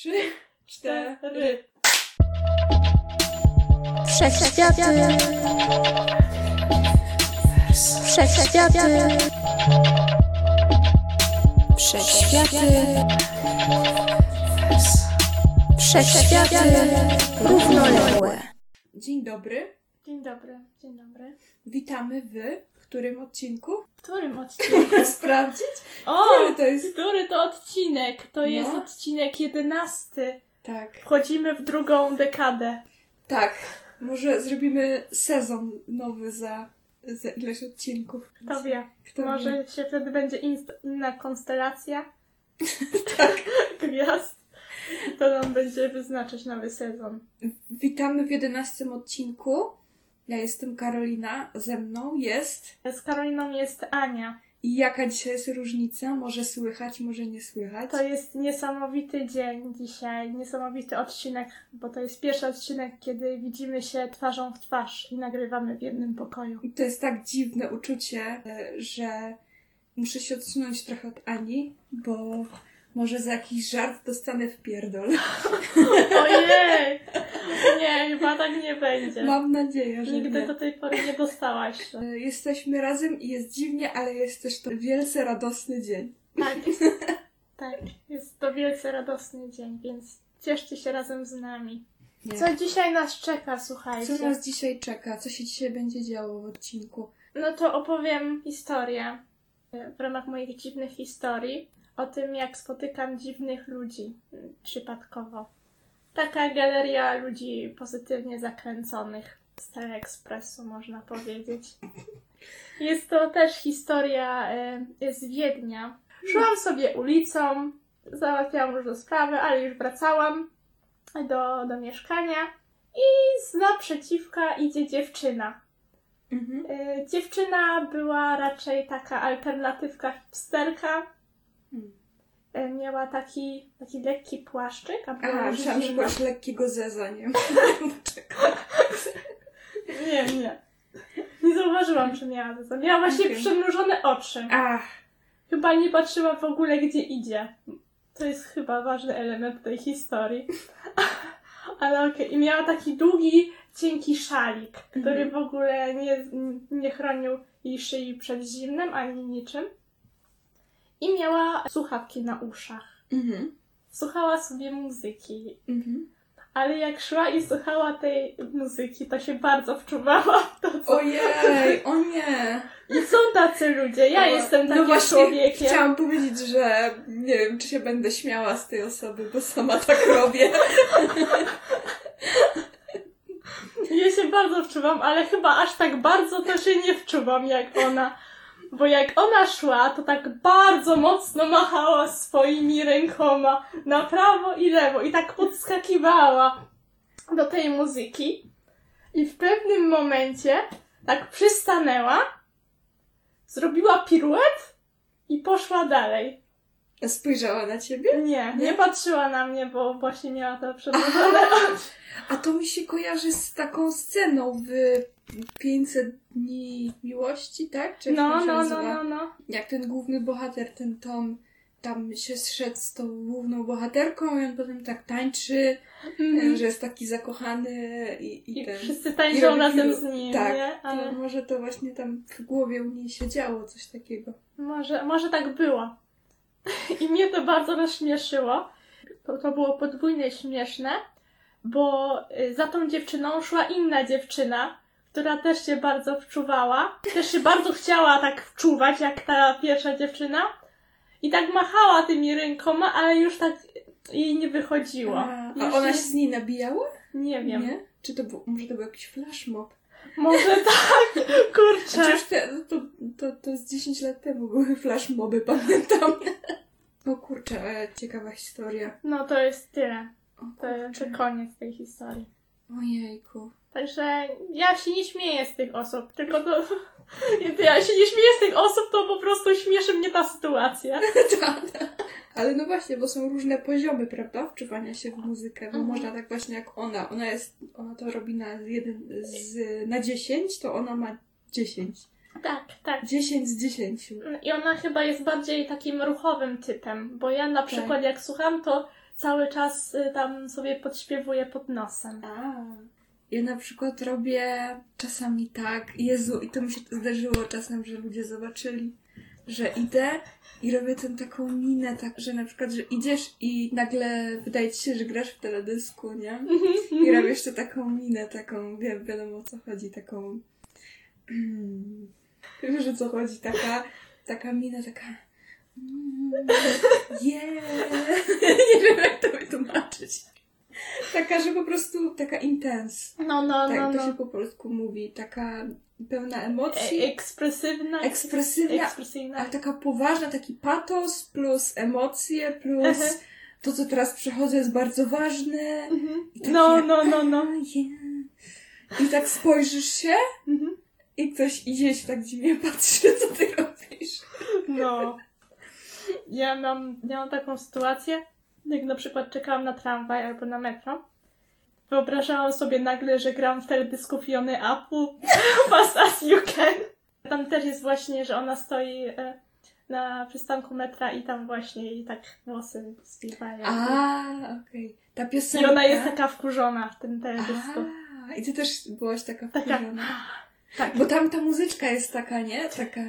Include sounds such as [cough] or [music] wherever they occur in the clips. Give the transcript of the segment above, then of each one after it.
Trzy, cztery. Wszechświaty. Wszechświaty. Wszechświaty. Wszechświaty. Równoległe. Dzień dobry. Dzień dobry, dzień dobry. Witamy w którym odcinku? W którym odcinku? Sprawdzić? O! Który to jest? Który to odcinek? To jest No. odcinek jedenasty. Tak. Wchodzimy w drugą dekadę. Tak. Może zrobimy sezon nowy za, za ileś odcinków. Kto wie? Kto Może wie? się wtedy będzie inna konstelacja [laughs] Tak. gwiazd. To nam będzie wyznaczać nowy sezon. Witamy w jedenastym odcinku. Ja jestem Karolina, ze mną jest. Z Karoliną jest Ania. I jaka dzisiaj jest różnica? Może słychać, może nie słychać. To jest niesamowity dzień dzisiaj, niesamowity odcinek, bo to jest pierwszy odcinek, kiedy widzimy się twarzą w twarz i nagrywamy w jednym pokoju. I to jest tak dziwne uczucie, e, że muszę się odsunąć trochę od Ani, bo może za jakiś żart dostanę w pierdol. [laughs] Ojej! Nie, chyba tak nie będzie. Mam nadzieję, że Nigdy nie. do tej pory nie dostałaś. [laughs] E, Jesteśmy razem i jest dziwnie, ale jest też to wielce radosny dzień. Tak. [laughs] Tak, jest to wielce radosny dzień, więc cieszcie się razem z nami. Nie. Co dzisiaj nas czeka, słuchajcie? Co nas dzisiaj czeka? Co się dzisiaj będzie działo w odcinku? No to opowiem historię e, w ramach moich dziwnych historii o tym, jak spotykam dziwnych ludzi m, przypadkowo. Taka galeria ludzi pozytywnie zakręconych z Teleekspresu, można powiedzieć. Jest to też historia e, z Wiednia. Szłam sobie ulicą, załatwiałam różne sprawy, ale już wracałam do, do mieszkania i z naprzeciwka idzie dziewczyna. Mhm. Y, Dziewczyna była raczej taka alternatywka hipsterka. Hmm. Y, Miała taki, taki lekki płaszczyk, a była Aha, myślałam, że masz lekkiego zeza, nie? [laughs] Nie, nie. Nie zauważyłam, że miała to. Miała właśnie Okej. przymrużone oczy. Ach, Chyba nie patrzyła w ogóle, gdzie idzie. To jest chyba ważny element tej historii. [laughs] Ale okej. I miała taki długi, cienki szalik, który Mhm. w ogóle nie, nie chronił jej szyi przed zimnem ani niczym. I miała słuchawki na uszach. mhm. Słuchała sobie muzyki. Mhm. Ale jak szła i słuchała tej muzyki, to się bardzo wczuwała w to, co... Ojej, o nie! I są tacy ludzie. Ja No, jestem takim no właśnie, człowiekiem. Chciałam powiedzieć, że nie wiem, czy się będę śmiała z tej osoby, bo sama tak robię. Ja się bardzo wczuwam, ale chyba aż tak bardzo to się nie wczuwam jak ona. Bo jak ona szła, to tak bardzo mocno machała swoimi rękoma na prawo i lewo i tak podskakiwała do tej muzyki. I w pewnym momencie tak przystanęła, zrobiła piruet i poszła dalej. Spojrzała na ciebie? Nie, nie Nie? patrzyła na mnie, bo właśnie miała to [laughs] przedłużone A to mi się kojarzy z taką sceną w 500 dni miłości, tak? Czy to No, no, no, no, no. Jak ten główny bohater, ten Tom, tam się zszedł z tą główną bohaterką i on potem tak tańczy, Mhm. że jest taki zakochany i, i, I ten... wszyscy i tańczą robi razem z nim, tak, nie? To Ale może to właśnie tam w głowie u niej się działo coś takiego. może, może tak było. I mnie to bardzo rozśmieszyło. To, to było podwójnie śmieszne, bo y, za tą dziewczyną szła inna dziewczyna, która też się bardzo wczuwała. Też się bardzo chciała tak wczuwać, jak ta pierwsza dziewczyna. I tak machała tymi rękoma, ale już tak jej nie wychodziło. A, a ona się z niej nabijała? Nie wiem. Nie? Czy to był, może to był jakiś flashmob? Może tak, kurczę. Przecież te, to, to, to z 10 lat temu były flashmoby, pamiętam. O kurczę, ale ciekawa historia. No to jest tyle. To, to koniec tej historii. Ojejku. Także ja się nie śmieję z tych osób, tylko to. Ja się nie śmieję z tych osób, to po prostu śmieszy mnie ta sytuacja. [laughs] Tak. Ale no właśnie, bo są różne poziomy, prawda? Wczuwania się w muzykę, bo Mhm. można tak właśnie jak ona. Ona jest, ona to robi na jeden, z, na 10, to ona ma 10. Tak, tak. 10 z 10. I ona chyba jest bardziej takim ruchowym typem, bo ja na przykład jak słucham, to cały czas y, tam sobie podśpiewuję pod nosem. A. Ja na przykład robię czasami tak, Jezu, i to mi się zdarzyło czasem, że ludzie zobaczyli, że idę i robię tę taką minę, tak, że na przykład, że idziesz i nagle wydaje ci się, że grasz w teledysku, nie? I robisz jeszcze taką minę, taką, wiem, wiadomo o co chodzi, taką... [clears throat] Wiesz, o co chodzi, taka, taka mina, taka... mm, Yeah! [laughs] Nie wiem, jak to wytłumaczyć. Taka, że po prostu taka intens. No, no, Tak, no, to się no. po polsku mówi. Taka pełna E- emocji, ekspresywna. ekspresywna, Ekspresywna. ale taka poważna, taki patos plus emocje plus Aha. to, co teraz przechodzę jest bardzo ważne. Mhm. I takie, No, no, no, no. "A, yeah". I tak spojrzysz się Mhm. i ktoś idzie się tak dziwnie patrzy, [laughs] co ty robisz. No. Ja mam, ja mam taką sytuację, jak na przykład czekałam na tramwaj albo na metro. Wyobrażałam sobie nagle, że gram w teledysku Fiony Apple [laughs] Fast as you can. Tam też jest właśnie, że ona stoi e, na przystanku metra i tam właśnie i tak włosy zbiwają. A, okej. Ta I piosenka. ona jest taka wkurzona w tym teledysku. A, I ty też byłaś taka Taka. [laughs] Tak. Bo tam ta muzyczka jest taka, nie? Taka...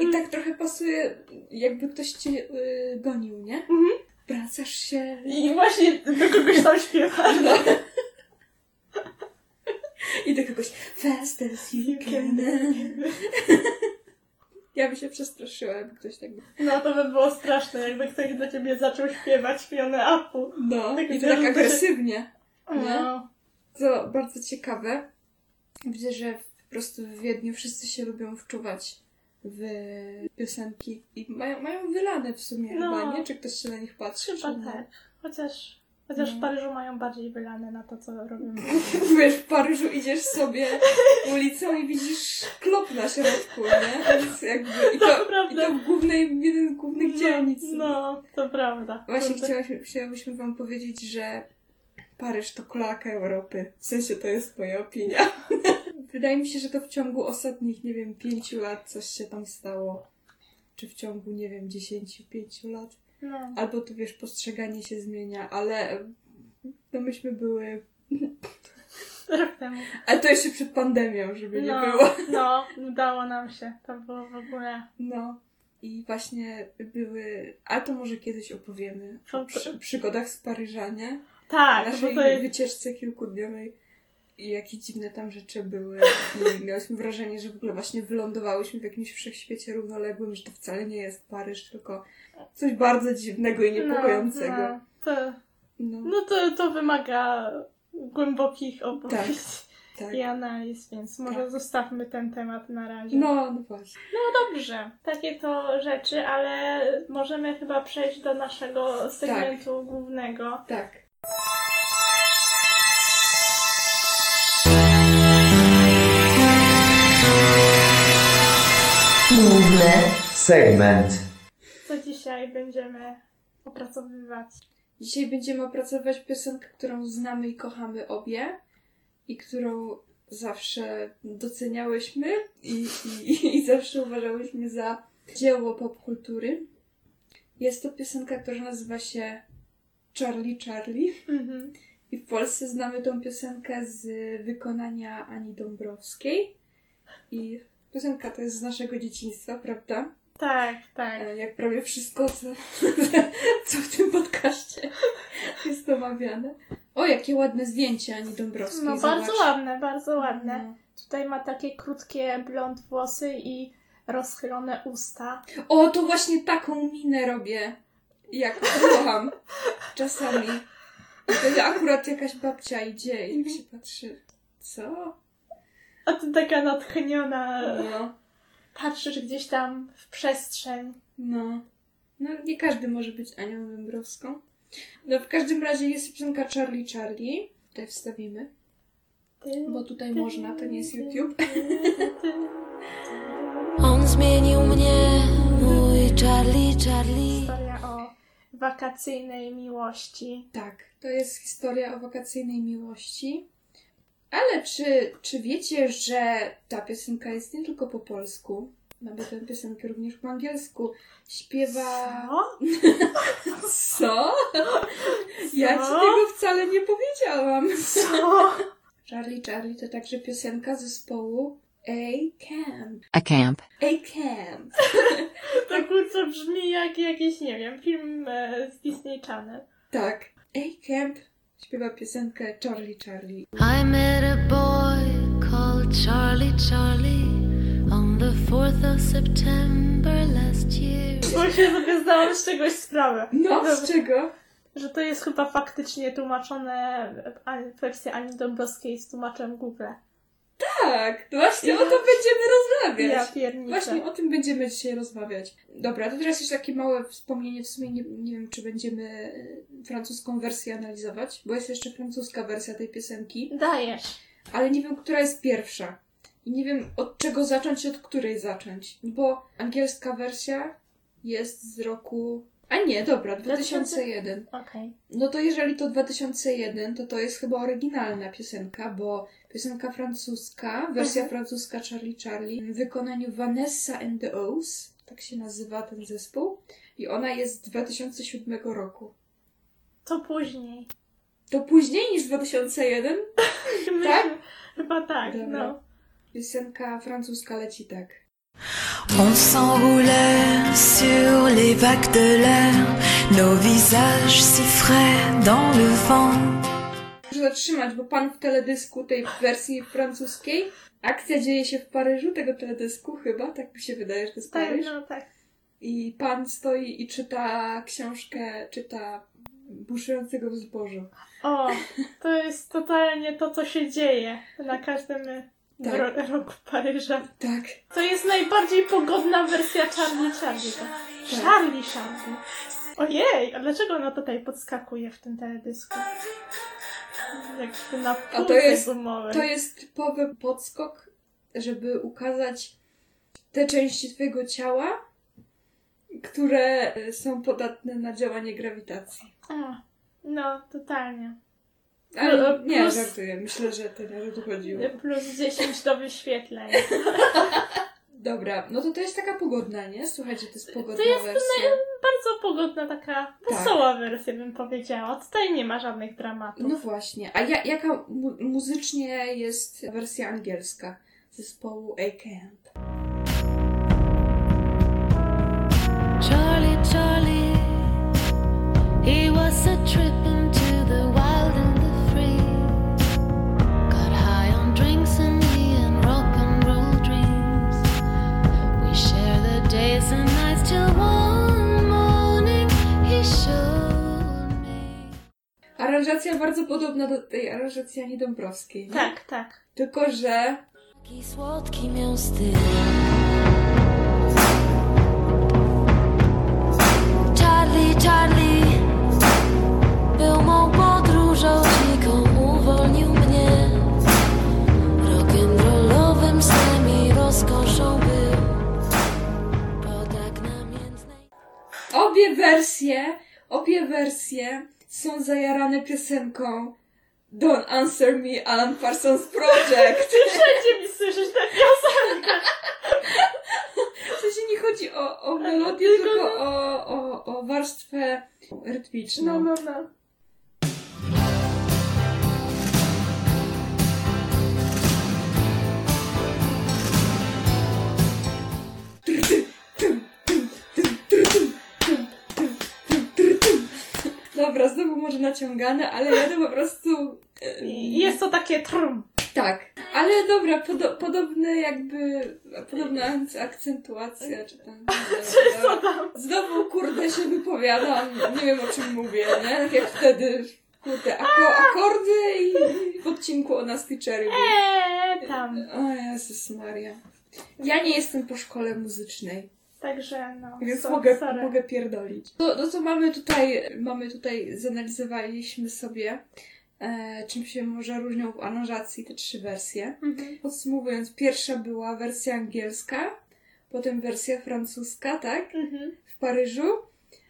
I tak trochę pasuje, jakby ktoś cię gonił, nie? Mhm. Wracasz się... I właśnie do kogoś tam śpiewasz. No. I do kogoś fast as you can. Ja by się przestraszyła, jakby ktoś tak... No to by było straszne, jakby ktoś do ciebie zaczął śpiewać pionę apu. No, tak i to tak agresywnie. Się... No. To bardzo ciekawe. Widzę, że po prostu w Wiedniu wszyscy się lubią wczuwać w piosenki i mają, mają wylane w sumie No. chyba, nie? Czy ktoś się na nich patrzy? Chyba tak. Chociaż, chociaż No. w Paryżu mają bardziej wylane na to, co robią. [laughs] Wiesz, w Paryżu idziesz sobie ulicą i widzisz klop na środku, nie? Więc jakby, i, to, [laughs] I Prawda. to w głównej, jeden z głównych dzielnic. No, no, to prawda. Właśnie To- chciałaśmy, chciałyśmy wam powiedzieć, że Paryż to klaka Europy. W sensie to jest moja opinia. [laughs] Wydaje mi się, że to w ciągu ostatnich, nie wiem, pięciu lat coś się tam stało. Czy w ciągu, nie wiem, dziesięciu, pięciu lat. No. Albo to wiesz, postrzeganie się zmienia, ale no myśmy były. Rok temu. [laughs] Ale to jeszcze przed pandemią, żeby nie No, było. no, udało nam się. To było w ogóle... No. I właśnie były. A to może kiedyś opowiemy o przy, przygodach z Paryża, nie? Tak, bo naszej to jest... wycieczce kilkudniowej i jakie dziwne tam rzeczy były. I [laughs] miałyśmy wrażenie, że w ogóle właśnie wylądowałyśmy w jakimś wszechświecie równoległym, że to wcale nie jest Paryż, tylko coś bardzo dziwnego i niepokojącego. No, no, to, No, no to, to wymaga głębokich opowieści tak. i analiz, więc może Tak. zostawmy ten temat na razie. No, no właśnie. Dobrze, takie to rzeczy, ale możemy chyba przejść do naszego segmentu głównego. Tak. Główny segment. Co dzisiaj będziemy opracowywać? Dzisiaj będziemy opracować piosenkę, którą znamy i kochamy obie i którą zawsze doceniałyśmy i, i, i zawsze uważałyśmy za dzieło popkultury. Jest to piosenka, która nazywa się Charlie Charlie Mhm. i w Polsce znamy tą piosenkę z wykonania Ani Dąbrowskiej i piosenka to jest z naszego dzieciństwa, prawda? Tak, tak. E, Jak prawie wszystko, co, [laughs] co w tym podcaście jest omawiane. O, jakie ładne zdjęcie Ani Dąbrowskiej. No zobacz. bardzo ładne, bardzo ładne. No. Tutaj ma takie krótkie blond włosy i rozchylone usta. O, to właśnie taką minę robię, jak kocham czasami. I wtedy akurat jakaś babcia idzie i tak się patrzy. Co? A ty taka natchniona. No, Patrzysz gdzieś tam w przestrzeń. no. No, nie każdy może być Anią Dąbrowską. No, w każdym razie jest piosenka Charlie Charlie. Tutaj wstawimy. Bo tutaj można, to nie jest YouTube. On zmienił mnie, mój Charlie, Charlie. Historia o wakacyjnej miłości. Tak, to jest historia o wakacyjnej miłości. Ale czy, czy wiecie, że ta piosenka jest nie tylko po polsku? Mamy tę piosenkę również po angielsku. Śpiewa... Co? [laughs] Co? Ja ci Co? tego wcale nie powiedziałam. Co? Charlie Charlie to także piosenka zespołu A-Camp. A camp. A-Camp. To brzmi jak jakiś, nie wiem, film e, z Disney Channel. Tak. A-Camp śpiewa piosenkę Charlie Charlie. I met a boy called Charlie Charlie on the 4th of September last year. Się sobie zdałam z czegoś sprawę. No, z czego? Że to jest chyba faktycznie tłumaczone, a- wersja Ani Dąbrowskiej z tłumaczem Google. Tak, to właśnie o tym będziemy Ja rozmawiać. pierniczę. Właśnie o tym będziemy dzisiaj rozmawiać. Dobra, to teraz jeszcze takie małe wspomnienie. W sumie nie, nie wiem, czy będziemy e, francuską wersję analizować, bo jest jeszcze francuska wersja tej piosenki, Dajesz. ale nie wiem, która jest pierwsza. I nie wiem, od czego zacząć i od której zacząć. Bo angielska wersja jest z roku. A nie, dobra, 2001. Okej. No to jeżeli to 2001, to to jest chyba oryginalna piosenka, bo piosenka francuska, wersja Mhm. francuska Charlie Charlie w wykonaniu Vanessa and the O's, tak się nazywa ten zespół, i ona jest z 2007 roku. To później. To później niż 2001? [laughs] Tak? Chyba tak, Dobra. no. Piosenka francuska leci tak. On s'enroulait sur les vagues de l'air, nos visages si frais dans le vent. Muszę zatrzymać, bo pan w teledysku tej wersji francuskiej, akcja dzieje się w Paryżu, tego teledysku chyba, tak mi się wydaje, że to jest Tak, Paryż. no tak. I pan stoi i czyta książkę, czyta buszującego w zbożu. O, to jest totalnie to, co się dzieje na każdym Tak. ro- roku Paryża. Tak. To jest najbardziej pogodna wersja Charlie Charlie. To. Charlie Charlie. Ojej, a dlaczego ona tutaj podskakuje w tym teledysku? Jak na A to jest- gumowej. To jest typowy podskok, żeby ukazać te części twojego ciała, które są podatne na działanie grawitacji. A, no, totalnie. Ale Plus- nie, żartuję. Myślę, że to nie o to chodziło. Plus 10 do wyświetleń. [laughs] Dobra, no to to jest taka pogodna, nie? Słuchajcie, to jest pogodna To jest wersja. Bardzo pogodna, taka wesoła wersja, bym powiedziała. Tutaj nie ma żadnych dramatów. No właśnie. A ja, jaka mu- muzycznie jest wersja angielska zespołu A-Camp? Aranżacja bardzo podobna do tej aranżacji Ani Dąbrowskiej. Nie? Tak, tak. Tylko, że Taki słodki miał styl. Charlie, Charlie był mą podróżą dziką, uwolnił mnie. Rock'n'rollowym snem i rozkoszą był. Po tak namiętnej obie wersje, obie wersje są zajarane piosenką Don't Answer Me Alan Parsons Project. [laughs] Wszędzie mi słyszysz tę piosenkę. W sensie nie chodzi o, o melodię, Tylko tylko o, o, o warstwę rytmiczną. No, no, no. Dobra, znowu może naciągane, ale ja to po prostu... e, Jest to takie trum. Tak, ale dobra, podo- podobne jakby, podobna ak- akcentuacja, czy tam... [laughs] Co tam? Znowu, kurde, się wypowiadam, nie wiem o czym mówię, nie? Tak jak wtedy, kurde, ako- akordy i w odcinku o Nasty Cherry. Eee, tam. O Jezus Maria. Ja nie jestem po szkole muzycznej, Także no. więc so- mogę, sorry. mogę pierdolić. To, to co mamy tutaj, mamy tutaj, zanalizowaliśmy sobie, e, czym się może różnią w aranżacji te trzy wersje. Mhm. Podsumowując, pierwsza była wersja angielska, potem wersja francuska, tak? Mhm. W Paryżu.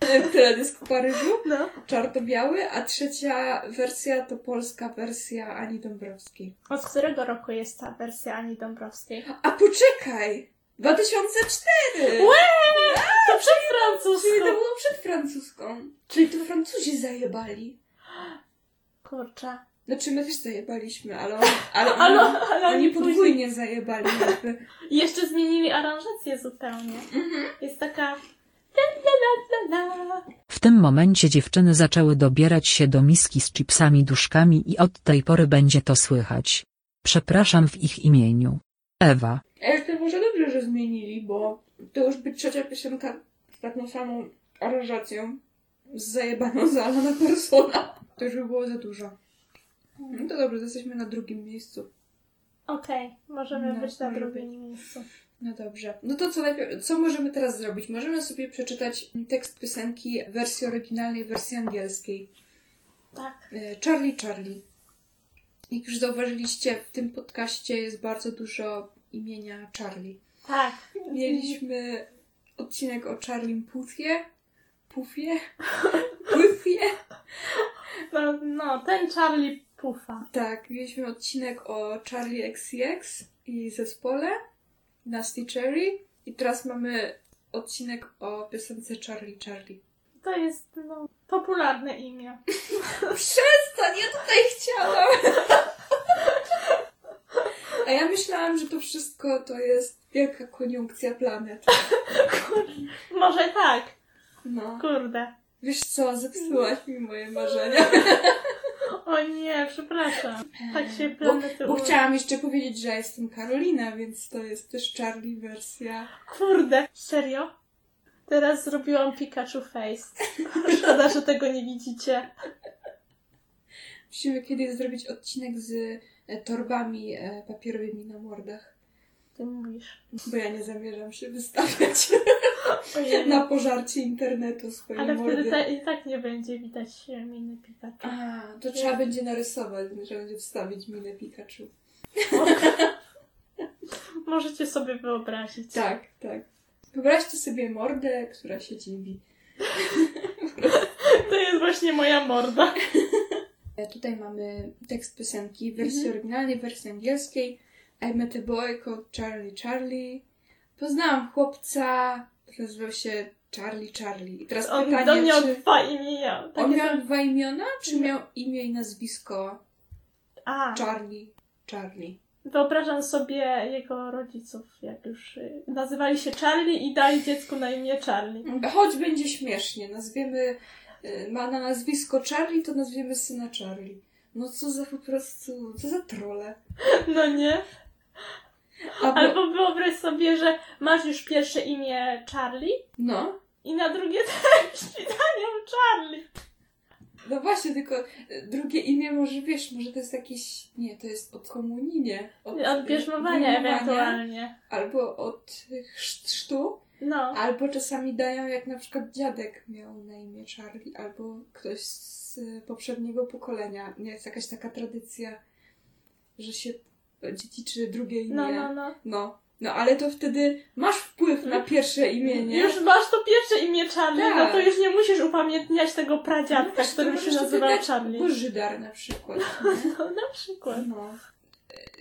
E, Teledysk w Paryżu, No. czarno-biały, a trzecia wersja to polska wersja Ani Dąbrowskiej. Od którego roku jest ta wersja Ani Dąbrowskiej? A poczekaj! 2004! Łe! To przed Czyli to francuską. było przed francuską. Czyli to Francuzi zajebali. Kurczę. Znaczy my też zajebaliśmy, ale, on, [laughs] ale, Ale, oni, [laughs] ale oni oni później podwójnie zajebali jakby. [laughs] jeszcze zmienili aranżację zupełnie. Mhm. Jest taka... W tym momencie dziewczyny zaczęły dobierać się do miski z chipsami duszkami i od tej pory będzie to słychać. Przepraszam w ich imieniu. Ewa. Może dobrze, że zmienili, bo to już by trzecia piosenka z taką samą aranżacją z zajebaną za Alana Persona. To już by było za dużo. No to dobrze, jesteśmy na drugim miejscu. Okej, możemy No, być na drugim być. miejscu. No dobrze. No to co najpierw, co możemy teraz zrobić? Możemy sobie przeczytać tekst piosenki w wersji oryginalnej, w wersji angielskiej. Tak. E, Charlie Charlie. Jak już zauważyliście, w tym podcaście jest bardzo dużo imienia Charlie. Tak. Mieliśmy odcinek o Charlie Puthie. Puthie? [laughs] Puthie? No, no, ten Charlie Puffa. Tak, mieliśmy odcinek o Charlie XCX i zespole Nasty Cherry. I teraz mamy odcinek o piosence Charlie Charlie. To jest, no, popularne imię. [laughs] Przestań, ja tutaj chciałam! [laughs] A ja myślałam, że to wszystko to jest wielka koniunkcja planet. Może tak. No. Kurde. Wiesz co, zepsułaś mi moje marzenia. O nie, przepraszam. Tak się Bo, planety bo u- chciałam jeszcze powiedzieć, że jestem Karolina, więc to jest też Charlie wersja. Kurde. Serio? Teraz zrobiłam Pikachu face. [laughs] Szkoda, że tego nie widzicie. Musimy kiedyś zrobić odcinek z torbami e, papierowymi na mordach. Ty mówisz. Bo ja nie zamierzam się wystawiać na pożarcie internetu swojej Ale mordy. wtedy ta, i tak nie będzie widać e, miny Pikachu. A, to trzeba będzie narysować, trzeba będzie wstawić minę Pikachu. [laughs] Możecie sobie wyobrazić. Tak, tak. Wyobraźcie sobie mordę, która się dziwi. To jest właśnie moja morda. [laughs] E, Tutaj mamy tekst piosenki w wersji oryginalnej, w wersji angielskiej. I met a boy called Charlie Charlie. Poznałam chłopca, nazywał się Charlie Charlie. I teraz On pytanie, mnie czy dwa imienia. on Takie miał dwa imiona, czy miał imię i nazwisko A, Charlie Charlie? wyobrażam sobie jego rodziców, jak już y, nazywali się Charlie i dali dziecku na imię Charlie. Choć będzie śmiesznie, nazwiemy, ma na nazwisko Charlie, to nazwiemy syna Charlie. No co za po prostu, co za trole. [laughs] No nie? Albo, Albo wyobraź sobie, że masz już pierwsze imię Charlie no, i na drugie [laughs] też witają Charlie. no właśnie, tylko y, drugie imię może, wiesz, może to jest jakiś, nie, to jest od komunii, nie. Od bierzmowania ewentualnie. Albo od chrz- chrztu, No. albo czasami dają, jak na przykład dziadek miał na imię Charlie, albo ktoś z poprzedniego pokolenia. Nie jest jakaś taka tradycja, że się dziedziczy drugie imię. No, no, no. No, no ale to wtedy masz wpływ na pierwsze imię, nie? Już masz to pierwsze imię Charlie, Tak. no to już nie musisz upamiętniać tego pradziadka, Wiesz, to który się nazywał Charlie. Bożydar na przykład? [laughs] No, na przykład. No.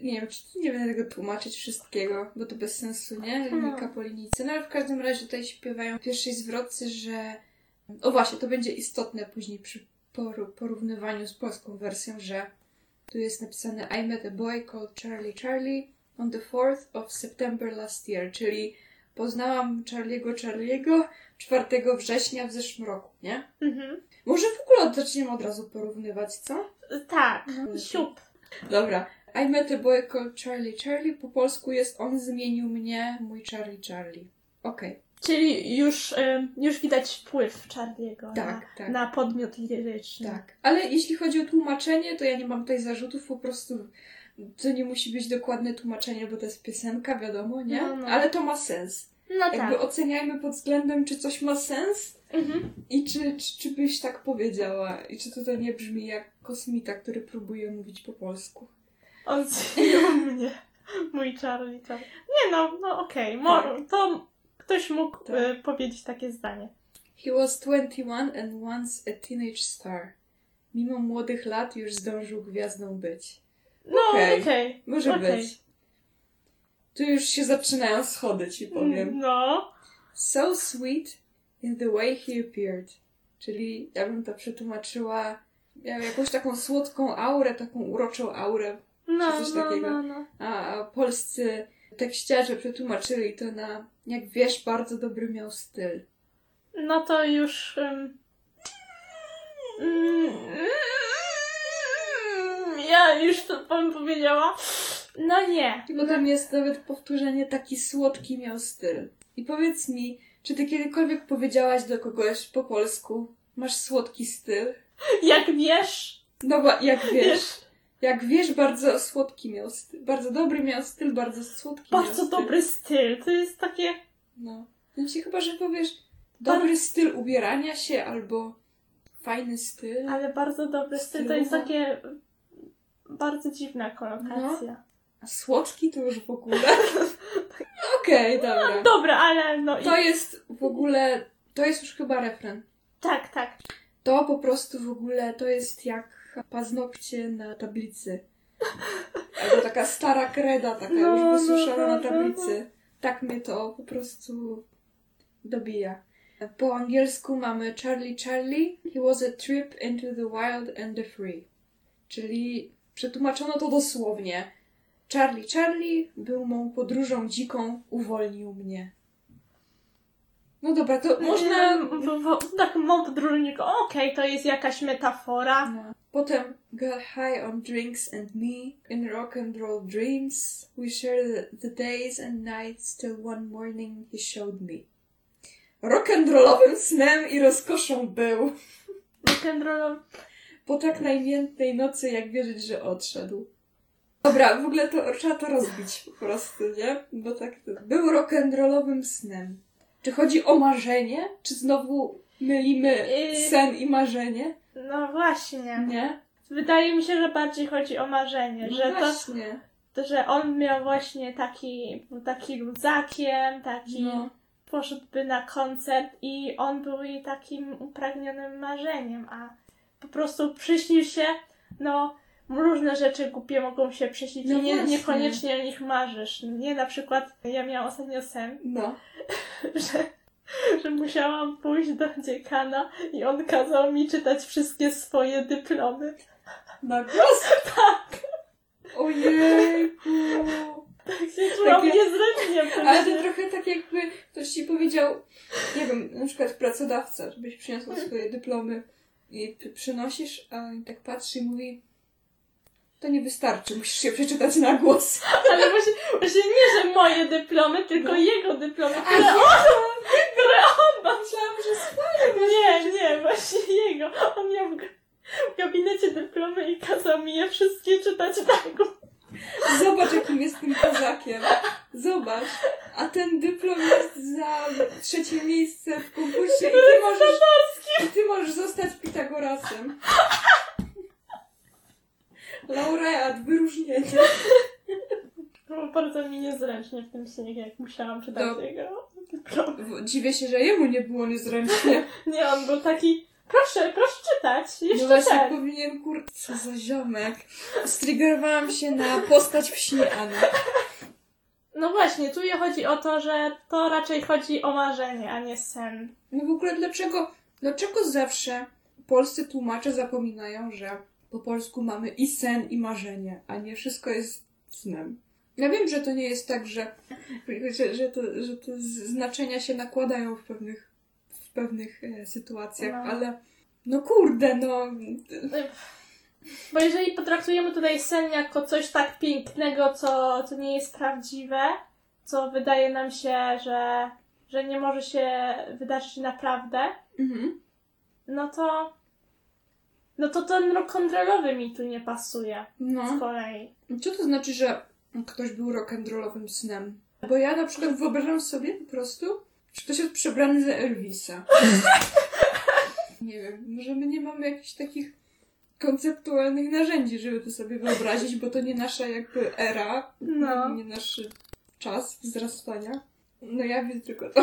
Nie wiem, czy nie będę tego tłumaczyć wszystkiego, bo to bez sensu, nie? Hmm. Linijka po linijce. No ale w każdym razie tutaj śpiewają w pierwszej zwrotce, że... O właśnie, to będzie istotne później przy porównywaniu z polską wersją, że tu jest napisane I met a boy called Charlie Charlie on the 4th of September last year, czyli poznałam Charliego Charliego 4 września w zeszłym roku, nie? Mhm. Może w ogóle zaczniemy od razu porównywać, co? Tak, Mhm. siup. Dobra. I met a boy called Charlie Charlie. Po polsku jest on zmienił mnie, mój Charlie Charlie. Okej. Czyli już, już widać wpływ Charliego Tak, na, tak. na podmiot liryczny. Tak. Ale jeśli chodzi o tłumaczenie, to ja nie mam tutaj zarzutów, po prostu to nie musi być dokładne tłumaczenie, bo to jest piosenka, wiadomo, nie? No, no. Ale to ma sens. No Jakby tak. oceniajmy pod względem, czy coś ma sens Mhm. i czy, czy, czy byś tak powiedziała. I czy to, to nie brzmi jak kosmita, który próbuje mówić po polsku. On zmienił mnie. Mój Charlie, Charlie. Nie no, no okej. Mo- Tak. To ktoś mógł Tak. y, powiedzieć takie zdanie. He was 21 and once a teenage star. Mimo młodych lat już zdążył gwiazdą być. No Okej. okej. Może Okej. być. Tu już się zaczynają schody, ci powiem. No. So sweet in the way he appeared. Czyli ja bym to przetłumaczyła, miał jakąś taką słodką aurę, taką uroczą aurę. No, Czy coś no, takiego. no, no. A, polscy tekściarze przetłumaczyli to na, jak wiesz, bardzo dobry miał styl. No to już. Um, ja już to bym powiedziała. No nie. I potem jest nawet powtórzenie, taki słodki miał styl. I powiedz mi, czy ty kiedykolwiek powiedziałaś do kogoś po polsku, masz słodki styl? Jak wiesz, No bo jak wiesz, jak wiesz, bardzo słodki miał styl. Bardzo dobry miał styl, bardzo słodki miał bardzo styl. dobry styl. To jest takie. No. Znaczy chyba, że powiesz dobry styl ubierania się albo fajny styl. Ale bardzo dobry styl. To jest takie. Bardzo dziwna kolokacja. A słodki to już w ogóle. [laughs] Okej, dobra. Dobra, ale no i. To jest w ogóle, to jest już chyba refren. Tak, tak. To po prostu w ogóle, to jest jak paznokcie na tablicy. Albo taka stara kreda, taka No, no, już wysuszona no, na no, tablicy. Tak mnie to po prostu dobija. Po angielsku mamy Charlie Charlie. He was a trip into the wild and the free. Czyli przetłumaczono to dosłownie. Charlie Charlie był mą podróżą dziką, uwolnił mnie. No dobra, to można... Można. Tak, mam podróżnik. Okej, to jest jakaś metafora. No. Potem got high on drinks and me in rock and roll dreams. We shared the, days and nights till one morning he showed me. Rock and rollowym snem i rozkoszą był. Rock'n'roll. Po tak najmiętnej nocy, jak wierzyć, że odszedł. Dobra, w ogóle to trzeba to rozbić po prostu, nie? Bo tak to... Był rock'n'rollowym snem. Czy chodzi o marzenie? Czy znowu mylimy Yy. sen i marzenie? No właśnie. Nie? Wydaje mi się, że bardziej chodzi o marzenie, No że właśnie. to, że on miał właśnie taki, był taki luzakiem, taki No. poszedłby na koncert i on był jej takim upragnionym marzeniem, a po prostu przyśnił się, no różne rzeczy głupie mogą się przyśnić No i nie, właśnie. niekoniecznie o nich marzysz. Nie na przykład, ja miałam ostatnio sen, No. [laughs] że, że musiałam pójść do dziekana i on kazał mi czytać wszystkie swoje dyplomy. Na głos? [laughs] Tak, Ojejku. tak się czułam Takie- niezręcznie. Ale to trochę tak jakby ktoś ci powiedział, nie wiem, na przykład pracodawca, żebyś przyniosła swoje dyplomy i przynosisz, a on tak patrzy i mówi to nie wystarczy, musisz się przeczytać na głos. [laughs] Ale właśnie, właśnie nie, że moje dyplomy, tylko No. jego dyplomy, które on, które on ma. myślałam, że swoje. Nie, nie, właśnie jego. On miał w, gabinecie dyplomy i kazał mi je wszystkie czytać na głos. Zobacz, jakim jestem kozakiem. Zobacz. A ten dyplom jest za trzecie miejsce w konkursie i ty możesz, i ty możesz zostać Pitagorasem. Laureat, wyróżnienie. Było bardzo mi niezręcznie w tym śnie, jak musiałam czytać No. jego Dziwię się, że jemu nie było niezręcznie. [laughs] Nie, on był taki, proszę, proszę czytać, No jeszcze właśnie ten. powinien, kur... Co za ziomek. Striggerowałam się na postać w śnie Anny. No właśnie, tu je chodzi o to, że to raczej chodzi o marzenie, a nie sen. No w ogóle dlaczego, dlaczego zawsze polscy tłumacze zapominają, że po polsku mamy i sen, i marzenie, a nie wszystko jest snem. Ja wiem, że to nie jest tak, że, że, że, to, że te znaczenia się nakładają w pewnych, w pewnych e, sytuacjach, No. ale no kurde, no Bo jeżeli potraktujemy tutaj sen jako coś tak pięknego, co, co nie jest prawdziwe, co wydaje nam się, że, że nie może się wydarzyć naprawdę, mhm. no to no to ten rock'n'rollowy mi tu nie pasuje z no. kolei. Co to znaczy, że ktoś był rock'n'rollowym snem? Bo ja na przykład wyobrażam sobie po prostu, że ktoś jest przebrany za Elvisa. [laughs] nie wiem, może my nie mamy jakichś takich konceptualnych narzędzi, żeby to sobie wyobrazić, bo to nie nasza jakby era, No. nie nasz czas wzrastania. No ja widzę tylko to.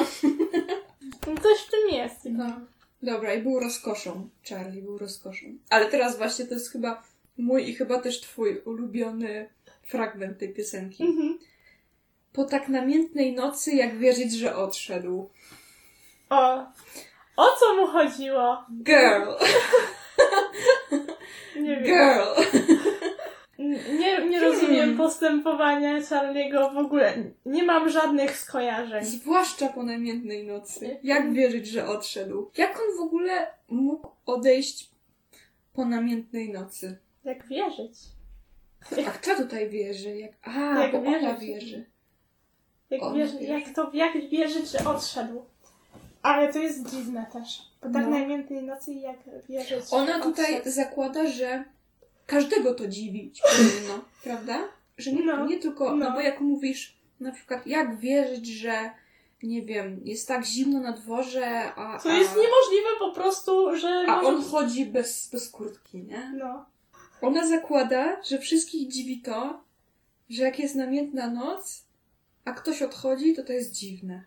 No Coś w tym jest. No. Dobra, i był rozkoszą. Charlie był rozkoszą. Ale teraz właśnie to jest chyba mój i chyba też twój ulubiony fragment tej piosenki. Mhm. Po tak namiętnej nocy, jak wierzyć, że odszedł. O, o co mu chodziło? Girl! [laughs] Nie wiem. Girl! Nie, nie rozumiem postępowania Charlie'ego w ogóle. Nie mam żadnych skojarzeń. Zwłaszcza po namiętnej nocy. Jak wierzyć, że odszedł? Jak on w ogóle mógł odejść po namiętnej nocy? Jak wierzyć? A kto tutaj wierzy? Jak... A, Jak bo ona wierzyć. wierzy. Jak, On wierzy, wierzy. jak to jak wierzyć, że odszedł? Ale to jest dziwne też. Po tak No. namiętnej nocy jak wierzyć. Ona tutaj odszedł. zakłada, że każdego to dziwić powinno, [laughs] prawda? Że nie, No, nie tylko, no. no. bo jak mówisz, na przykład, jak wierzyć, że nie wiem, jest tak zimno na dworze, a, To a, jest niemożliwe po prostu, że a może... on chodzi bez, bez kurtki, nie? No. Ona zakłada, że wszystkich dziwi to, że jak jest namiętna noc, a ktoś odchodzi, to to jest dziwne.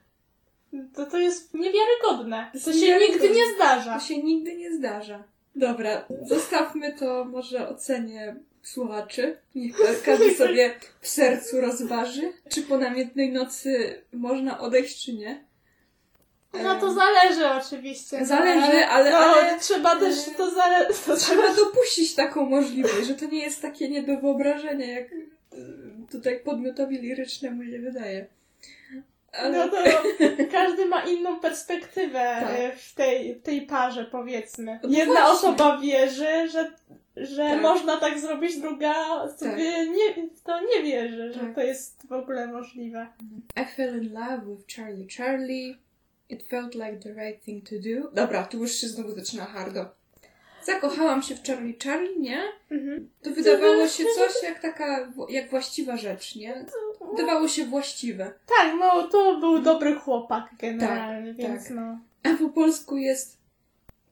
To, to jest niewiarygodne. jest To się niewiarygodne. nigdy nie zdarza. To się nigdy nie zdarza. Dobra, zostawmy to może ocenie słuchaczy. Niech ka- każdy sobie w sercu rozważy, czy po namiętnej nocy można odejść, czy nie. No to zależy oczywiście. Zależy, ale- No, ale- trzeba też to zale... To trzeba... Trzeba dopuścić taką możliwość, że to nie jest takie nie do wyobrażenia, jak y, tutaj podmiotowi lirycznemu się wydaje. No to [laughs] każdy ma inną perspektywę Tak. e, w tej, tej parze, powiedzmy. No Jedna właśnie. osoba wierzy, że, że Tak. można tak zrobić, druga sobie nie, to nie wierzy, że Tak. to jest w ogóle możliwe. I fell in love with Charlie Charlie. It felt like the right thing to do. Dobra, tu już się znowu zaczyna hardo. Zakochałam się w Charlie Charlie, nie? Mhm. To wydawało się coś jak taka, jak właściwa rzecz, nie? Wydawało się właściwe. Tak, no to był dobry chłopak generalnie, Tak, więc tak. no. A po polsku jest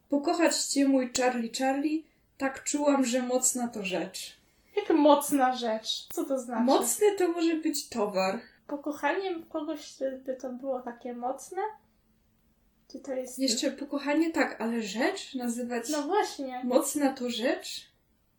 Pokochać cię mój Charlie Charlie, tak czułam, że mocna to rzecz. Jak mocna rzecz. Co to znaczy? Mocny to może być towar. Pokochaniem kogoś by to było takie mocne? Czy to jest... Jeszcze pokochanie tak, ale rzecz nazywać No właśnie. mocna to rzecz?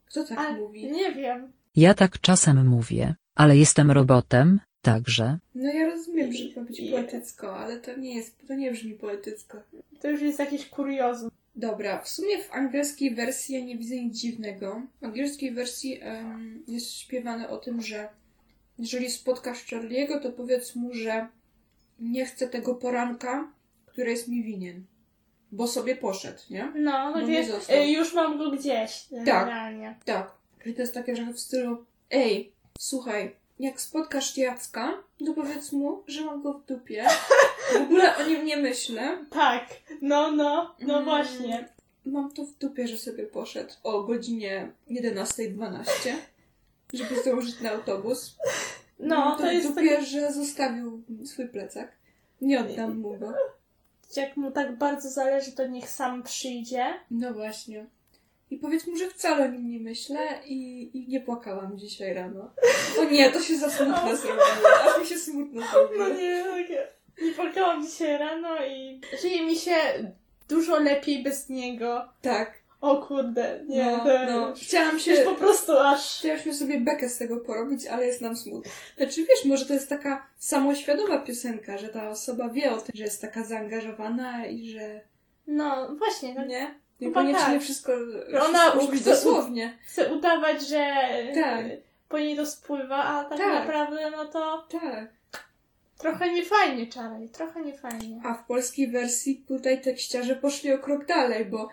Kto tak A, mówi? nie wiem. Ja tak czasem mówię, ale jestem robotem, także. No ja rozumiem, że to ma być poetycko, ale to nie jest, to nie brzmi poetycko. To już jest jakieś kuriozum. Dobra, w sumie w angielskiej wersji ja nie widzę nic dziwnego. W angielskiej wersji em, jest śpiewane o tym, że jeżeli spotkasz Charlie'ego, to powiedz mu, że nie chcę tego poranka, który jest mi winien. Bo sobie poszedł, nie? No, no został. y, już mam go gdzieś. Generalnie. Tak. Czyli to jest takie trochę w stylu Ej, słuchaj, jak spotkasz Jacka, to powiedz mu, że mam go w dupie. W ogóle o nim nie myślę. Tak, no, no, no Mm. właśnie. Mam to w dupie, że sobie poszedł o godzinie 11.12, żeby zdążyć na autobus. No, Mam to w jest dupie, że zostawił swój plecak. Nie oddam mu go. jak mu tak bardzo zależy, to niech sam przyjdzie. No właśnie. I powiedz mu, że wcale o nim nie myślę i, i nie płakałam dzisiaj rano. O nie, to się za smutno zrobiło. Aż mi się smutno zrobiło. No nie, takie. Nie płakałam dzisiaj rano i żyje mi się dużo lepiej bez niego. Tak. O kurde, nie, no, no. Chciałam się... już po prostu aż... Chciałyśmy sobie bekę z tego porobić, ale jest nam smutno. Znaczy wiesz, może to jest taka samoświadoma piosenka, że ta osoba wie o tym, że jest taka zaangażowana i że No, właśnie, tak. nie? Niekoniecznie tak. wszystko, ona chce- dosłownie. Chcę udawać, że Tak. po niej to spływa, a tak, Tak. naprawdę no to Tak. trochę niefajnie, Charlie, trochę niefajnie. A w polskiej wersji tutaj tekściarze poszli o krok dalej, bo,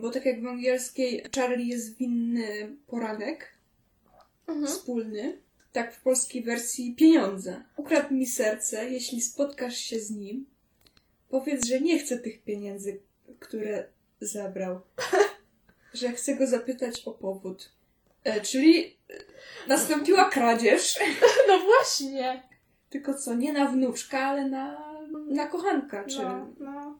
bo tak jak w angielskiej Charlie jest winny poranek Mhm. wspólny, tak w polskiej wersji pieniądze. Ukradł mi serce, jeśli spotkasz się z nim, powiedz, że nie chcę tych pieniędzy, które zabrał. [laughs] że chcę go zapytać o powód. E, czyli e, nastąpiła kradzież, [laughs] No właśnie. tylko co, nie na wnuczka, ale na, na kochanka, czy... No, no.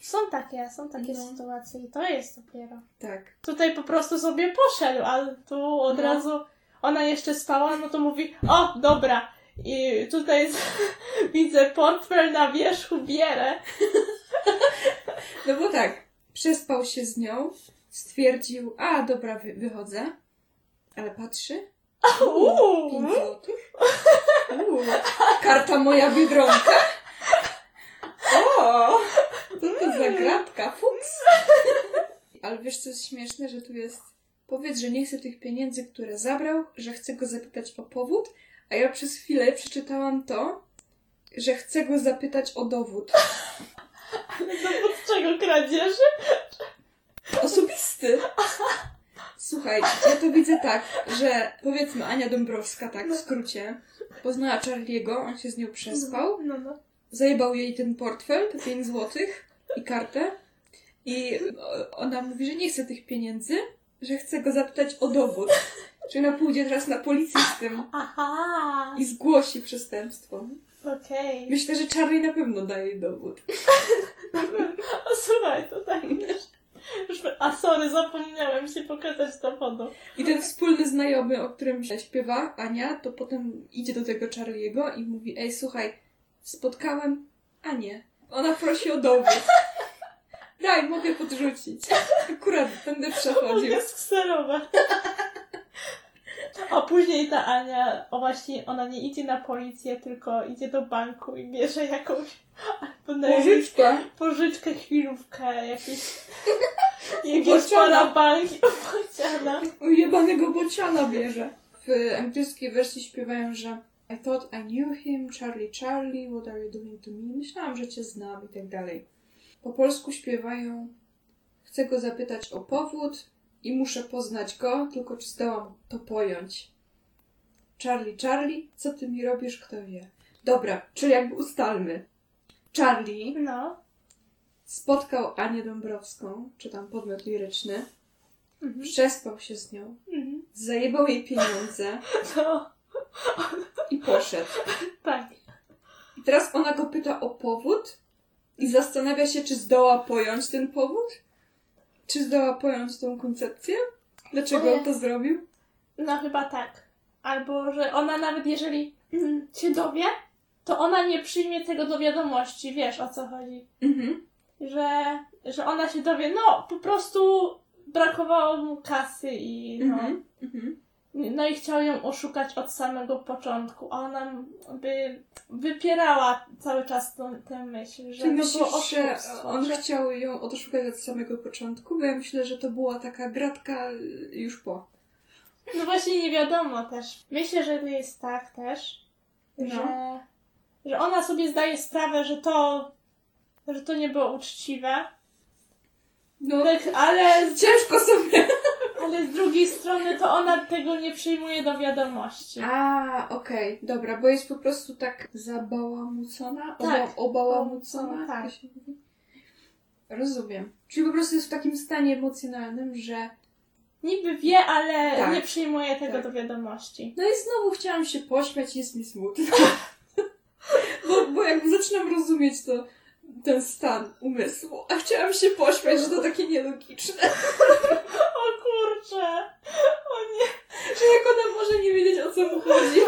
Są takie, są takie No. sytuacje i to jest dopiero. Tak. Tutaj po prostu sobie poszedł, ale tu od No. razu ona jeszcze spała, no to mówi, o, dobra. I tutaj z, [laughs] widzę portfel na wierzchu, bierę. No bo tak, przespał się z nią, stwierdził, a dobra, wy, wychodzę, ale patrzy, Uuu. 5 złotych. Uuu. Karta moja Biedronka. O! Co to za gratka? Fuks. Ale wiesz, co jest śmieszne, że tu jest... Powiedz, że nie chce tych pieniędzy, które zabrał, że chce go zapytać o powód, a ja przez chwilę przeczytałam to, że chce go zapytać o dowód. Dowód czego kradzieży? Osobisty. Słuchaj, ja to widzę tak, że powiedzmy Ania Dąbrowska, tak w skrócie, poznała Charlie'ego, on się z nią przespał, No, no. zajebał jej ten portfel, te 5 złotych i kartę i ona mówi, że nie chce tych pieniędzy, że chce go zapytać o dowód. Czyli ona pójdzie teraz na policję z tym Aha. i zgłosi przestępstwo. Okej. Myślę, że Charlie na pewno daje dowód. [laughs] O, słuchaj, to tak wiesz. Już, a sorry, zapomniałem się pokazać dowodu. I ten wspólny znajomy, o którym się śpiewa, Ania, to potem idzie do tego Charlie'ego i mówi, ej, słuchaj, spotkałem Anię. Ona prosi o dowód. [laughs] Daj, mogę podrzucić. Akurat będę przechodził. Mogę skserować. [laughs] A później ta Ania, o właśnie, ona nie idzie na policję, tylko idzie do banku i bierze jakąś albo Pożyczka. pożyczkę, chwilówkę, jakieś [laughs] jakieś i [laughs] bociana. Ujebanego bociana bierze. W angielskiej wersji śpiewają, że I thought I knew him, Charlie, Charlie, what are you doing to me? Myślałam, że cię znam i tak dalej. Po polsku śpiewają Chcę go zapytać o powód i muszę poznać go, tylko czy zdołam to pojąć. Charlie, Charlie, co ty mi robisz, kto wie. Dobra, czyli jakby ustalmy. Charlie No. spotkał Anię Dąbrowską, czy tam podmiot liryczny, Mhm. przespał się z nią, Mhm. zajebał jej pieniądze [laughs] No, i poszedł. tak. I teraz ona go pyta o powód i zastanawia się, czy zdoła pojąć ten powód? Czy zdoła pojąć tą koncepcję? Dlaczego on to zrobił? No chyba tak. Albo, że ona nawet jeżeli mm, się dowie, to ona nie przyjmie tego do wiadomości, wiesz o co chodzi. Mhm. Że, że ona się dowie, no po prostu brakowało mu kasy i no, Mhm. Mhm. No i chciał ją oszukać od samego początku, a ona by wypierała cały czas tą, tę myśl, że Czy to myślisz, było że on że... chciał ją oszukać od samego początku? Bo ja myślę, że to była taka gratka już po. No właśnie nie wiadomo też. Myślę, że to jest tak też, No. że, że ona sobie zdaje sprawę, że to, że to nie było uczciwe. No, Tak, ale, ciężko sobie. Ale z drugiej strony to ona tego nie przyjmuje do wiadomości. A, okej, dobra, bo jest po prostu tak zabałamucona? Tak. Oba, obałamucona? Obałamucona, tak. Jak się mówi? Rozumiem. Czyli po prostu jest w takim stanie emocjonalnym, że Niby wie, ale Tak. nie przyjmuje tego Tak. do wiadomości. no i znowu chciałam się pośmiać, jest mi smutno. [laughs] bo, bo jakby zaczynam rozumieć to, ten stan umysłu, a chciałam się pośmiać, że to takie nielogiczne. [laughs] O kurczę! O nie! Że jak ona może nie wiedzieć o co mu chodzi.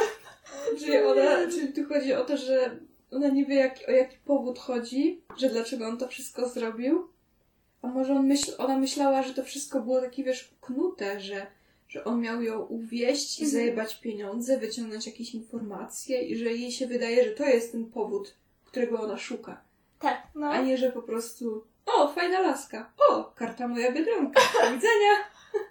Czyli ona, czyli tu chodzi o to, że ona nie wie jak, o jaki powód chodzi, że dlaczego on to wszystko zrobił. A może on myśl, ona myślała, że to wszystko było takie, wiesz, knute, że, że on miał ją uwieść i Mhm. zajebać pieniądze, wyciągnąć jakieś informacje i że jej się wydaje, że to jest ten powód, którego ona szuka. Tak, no. A nie, że po prostu o, fajna laska. O, karta moja Biedronka. Do [laughs] widzenia.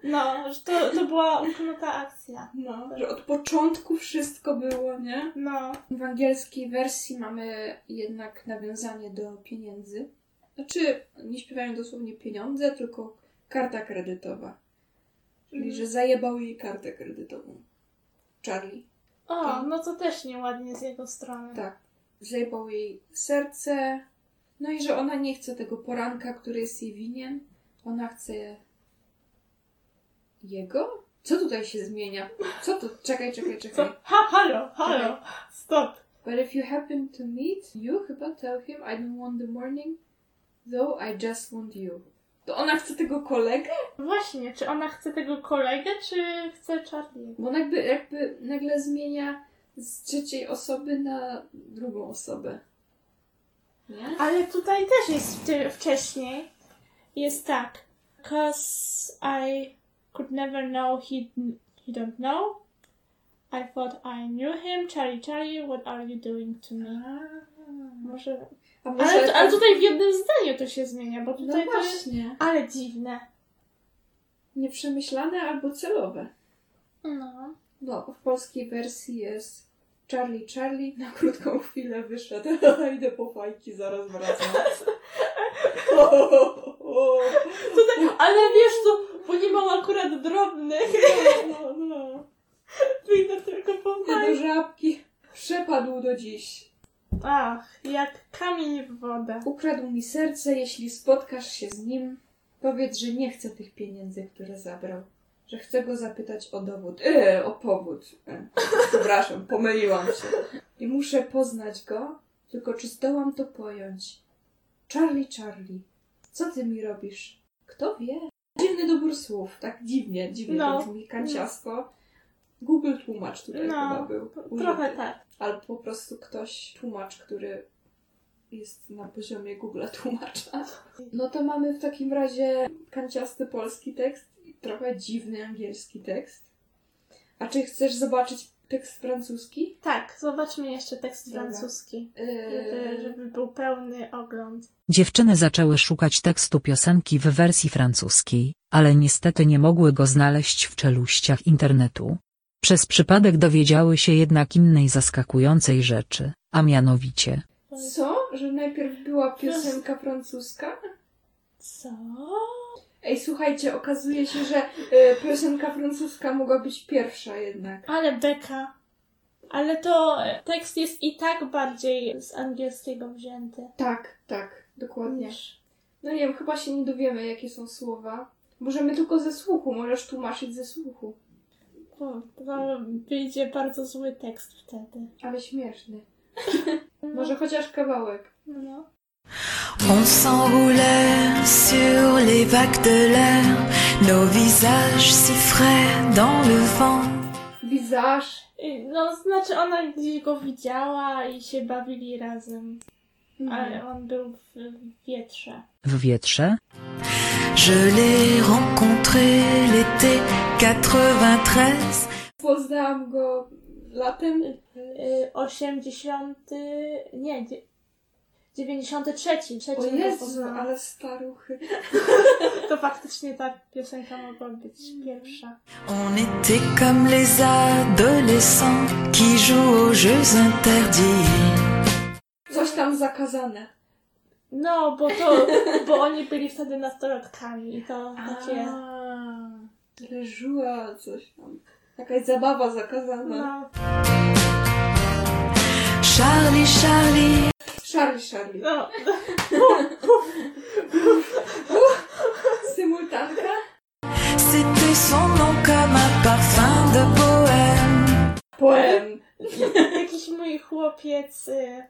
No, że to, to była uknuta akcja. No, że od początku wszystko było, nie? No. W angielskiej wersji mamy jednak nawiązanie do pieniędzy. Znaczy, nie śpiewają dosłownie pieniądze, tylko karta kredytowa. Czyli, Mhm. że zajebał jej kartę kredytową. Charlie. O, no to też nieładnie z jego strony. Tak. Zajebał jej serce. No i że ona nie chce tego poranka, który jest jej winien. Ona chce jego? Co tutaj się zmienia? Co tu? Czekaj, czekaj, Co? czekaj. Ha, halo, halo, stop. But if you happen to meet you, chyba tell him I don't want the morning, though I just want you. To ona chce tego kolegę? Właśnie, czy ona chce tego kolegę, czy chce Charlie? Bo jakby, jakby nagle zmienia z trzeciej osoby na drugą osobę. Nie? Ale tutaj też jest wcześniej. Jest tak. Cause I could never know he, he don't know. I thought I knew him. Charlie, Charlie, what are you doing to me? Może... A może Ale, ale to- tutaj w jednym zdaniu to się zmienia, bo No tutaj to jest... właśnie. Ale dziwne. Nieprzemyślane albo celowe. No. No, w polskiej wersji jest Charlie, Charlie, na krótką chwilę wyszedł. [laughs] Idę po fajki, zaraz wracam. [laughs] Tutaj, ale wiesz co, bo nie mam akurat drobnych. No, no. Wyjdę tylko po Idę do fajki. żabki. Przepadł do dziś. Ach, jak kamień w wodę. Ukradł mi serce, jeśli spotkasz się z nim, powiedz, że nie chcę tych pieniędzy, które zabrał. Że chcę go zapytać o dowód. E, o powód. E, przepraszam, [laughs] pomyliłam się. I muszę poznać go, tylko czy zdołam to pojąć. Charlie, Charlie, co ty mi robisz? Kto wie? Dziwny dobór słów, tak dziwnie, dziwnie No. to brzmi, kanciasto. Google tłumacz tutaj No, chyba był. Trochę użyty. tak. Albo po prostu ktoś, tłumacz, który jest na poziomie Google tłumacza. [laughs] No to mamy w takim razie kanciasty polski tekst trochę dziwny angielski tekst. A czy chcesz zobaczyć tekst francuski? Tak, zobaczmy jeszcze tekst Dobra. francuski. Yy, Żeby, żeby był pełny ogląd. Dziewczyny zaczęły szukać tekstu piosenki w wersji francuskiej, ale niestety nie mogły go znaleźć w czeluściach internetu. Przez przypadek dowiedziały się jednak innej zaskakującej rzeczy, a mianowicie. Co? Że najpierw była piosenka francuska? Co? Ej, słuchajcie, okazuje się, że y, piosenka francuska mogła być pierwsza jednak. Ale beka. Ale to e, tekst jest i tak bardziej z angielskiego wzięty. Tak, tak, dokładnie. No nie wiem, chyba się nie dowiemy, jakie są słowa. Możemy tylko ze słuchu, możesz tłumaczyć ze słuchu. O, to wyjdzie bardzo zły tekst wtedy. Ale śmieszny. [laughs] Może chociaż kawałek. No. On s'enroulait sur les vagues de l'air, nos visages si frais dans le vent. Wizaż. No, znaczy ona gdzieś go widziała i się bawili razem. Ale on był w, w wietrze. W wietrze? Je l'ai rencontré l'été 93. Poznałam go latem. Y, 80. Nie, dzie- 93. Trzeci O Jezu, ale staruchy. [laughs] To faktycznie ta piosenka mogła być pierwsza. On était comme les adolescents qui jouent aux jeux interdits. Coś tam zakazane. No, bo to, bo oni byli wtedy nastolatkami i to takie, Leżuła coś tam. Jakaś zabawa zakazana. no, Charlie, Charlie, Charlie, Charlie. no, Symultanka? c'était son nom comme un parfum de poème. Poem. [laughs] jakiś mój chłopiec y,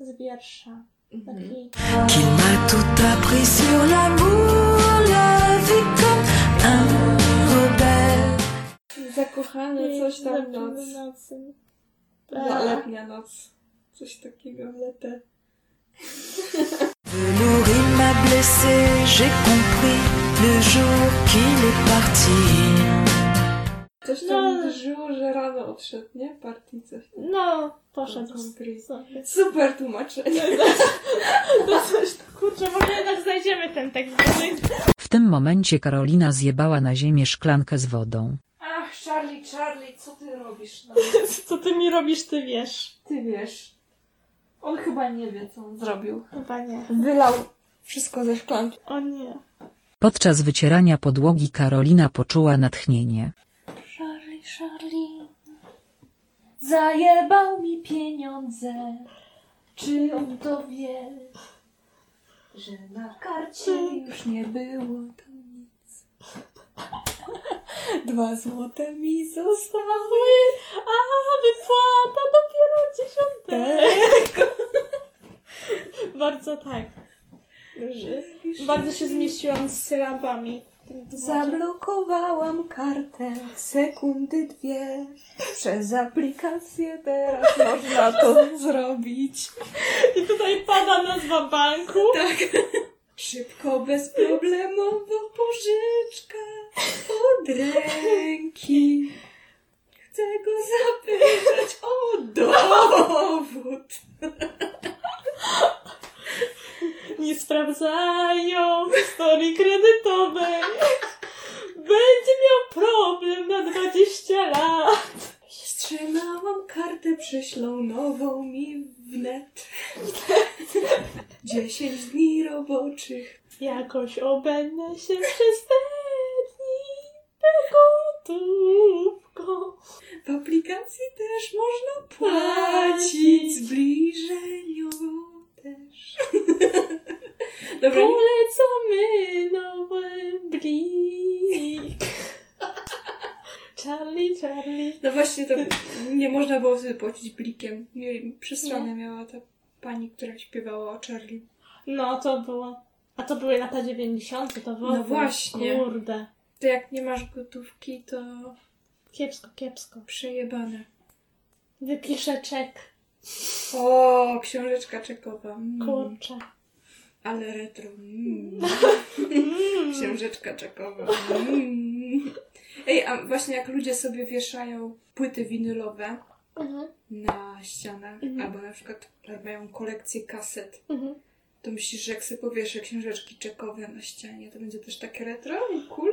z wiersza. Mhm. Taki, Qu'il m'a tout appris sur l'amour, la vie comme un rebelle. Zakochany, coś tam noc. nocy. Letnia noc. Coś takiego, letę. Il m'a blessé, j'ai compris le jour qu'il est parti. Coś tam No. uderzyło, że rano odszedł, nie? Partii coś. No, poszedł Compris. sobie. Super tłumaczenie. No [laughs] coś, kurczę, może jednak znajdziemy ten tekst. W tym momencie Karolina zjebała na ziemię szklankę z wodą. Ach, Charlie, Charlie, co ty robisz? No, [laughs] Co ty mi robisz, ty wiesz. ty wiesz. On chyba nie wie, co on zrobił. Chyba nie. Wylał wszystko ze szklanki. O nie. Podczas wycierania podłogi Karolina poczuła natchnienie. Charlie, Charlie, zajebał mi pieniądze. Czy on to wie, że na karcie już nie było tam nic? Dwa złote mi zostały. A, wypłata dopiero dziesiątego. [laughs] Bardzo tak. Bardzo się zmieściłam z sylabami. Zablokowałam kartę sekundy dwie. Przez aplikację teraz można to zrobić. I tutaj pada nazwa banku. Szybko, bezproblemowo pożyczka od ręki. Chcę go zapytać o dowód. Nie sprawdzają historii kredytowej. Będzie miał problem na 20 lat. Wstrzymałam kartę, prześlą nową mi wnet. Dziesięć dni roboczych. Jakoś obędę się przez te dni gotówką. W aplikacji też można płacić zbliżeniowo też. [laughs] Dobra, Polecamy nowy blik. Charlie, Charlie. no właśnie to nie można było wtedy płacić blikiem. Przesrane miała ta pani, która śpiewała o Charlie. No to było. A to były lata 90. to w ogóle. No właśnie. Kurde. To jak nie masz gotówki, to Kiepsko, kiepsko. przejebane. Wypiszę czek. O, książeczka czekowa. Mm, Kurczę. ale retro. Mm. [laughs] Książeczka czekowa. Mm. [laughs] Ej, a właśnie jak ludzie sobie wieszają płyty winylowe Mhm. na ścianach, Mhm. albo na przykład mają kolekcję kaset, Mhm. to myślisz, że jak sobie powieszę książeczki czekowe na ścianie, to będzie też takie retro i cool?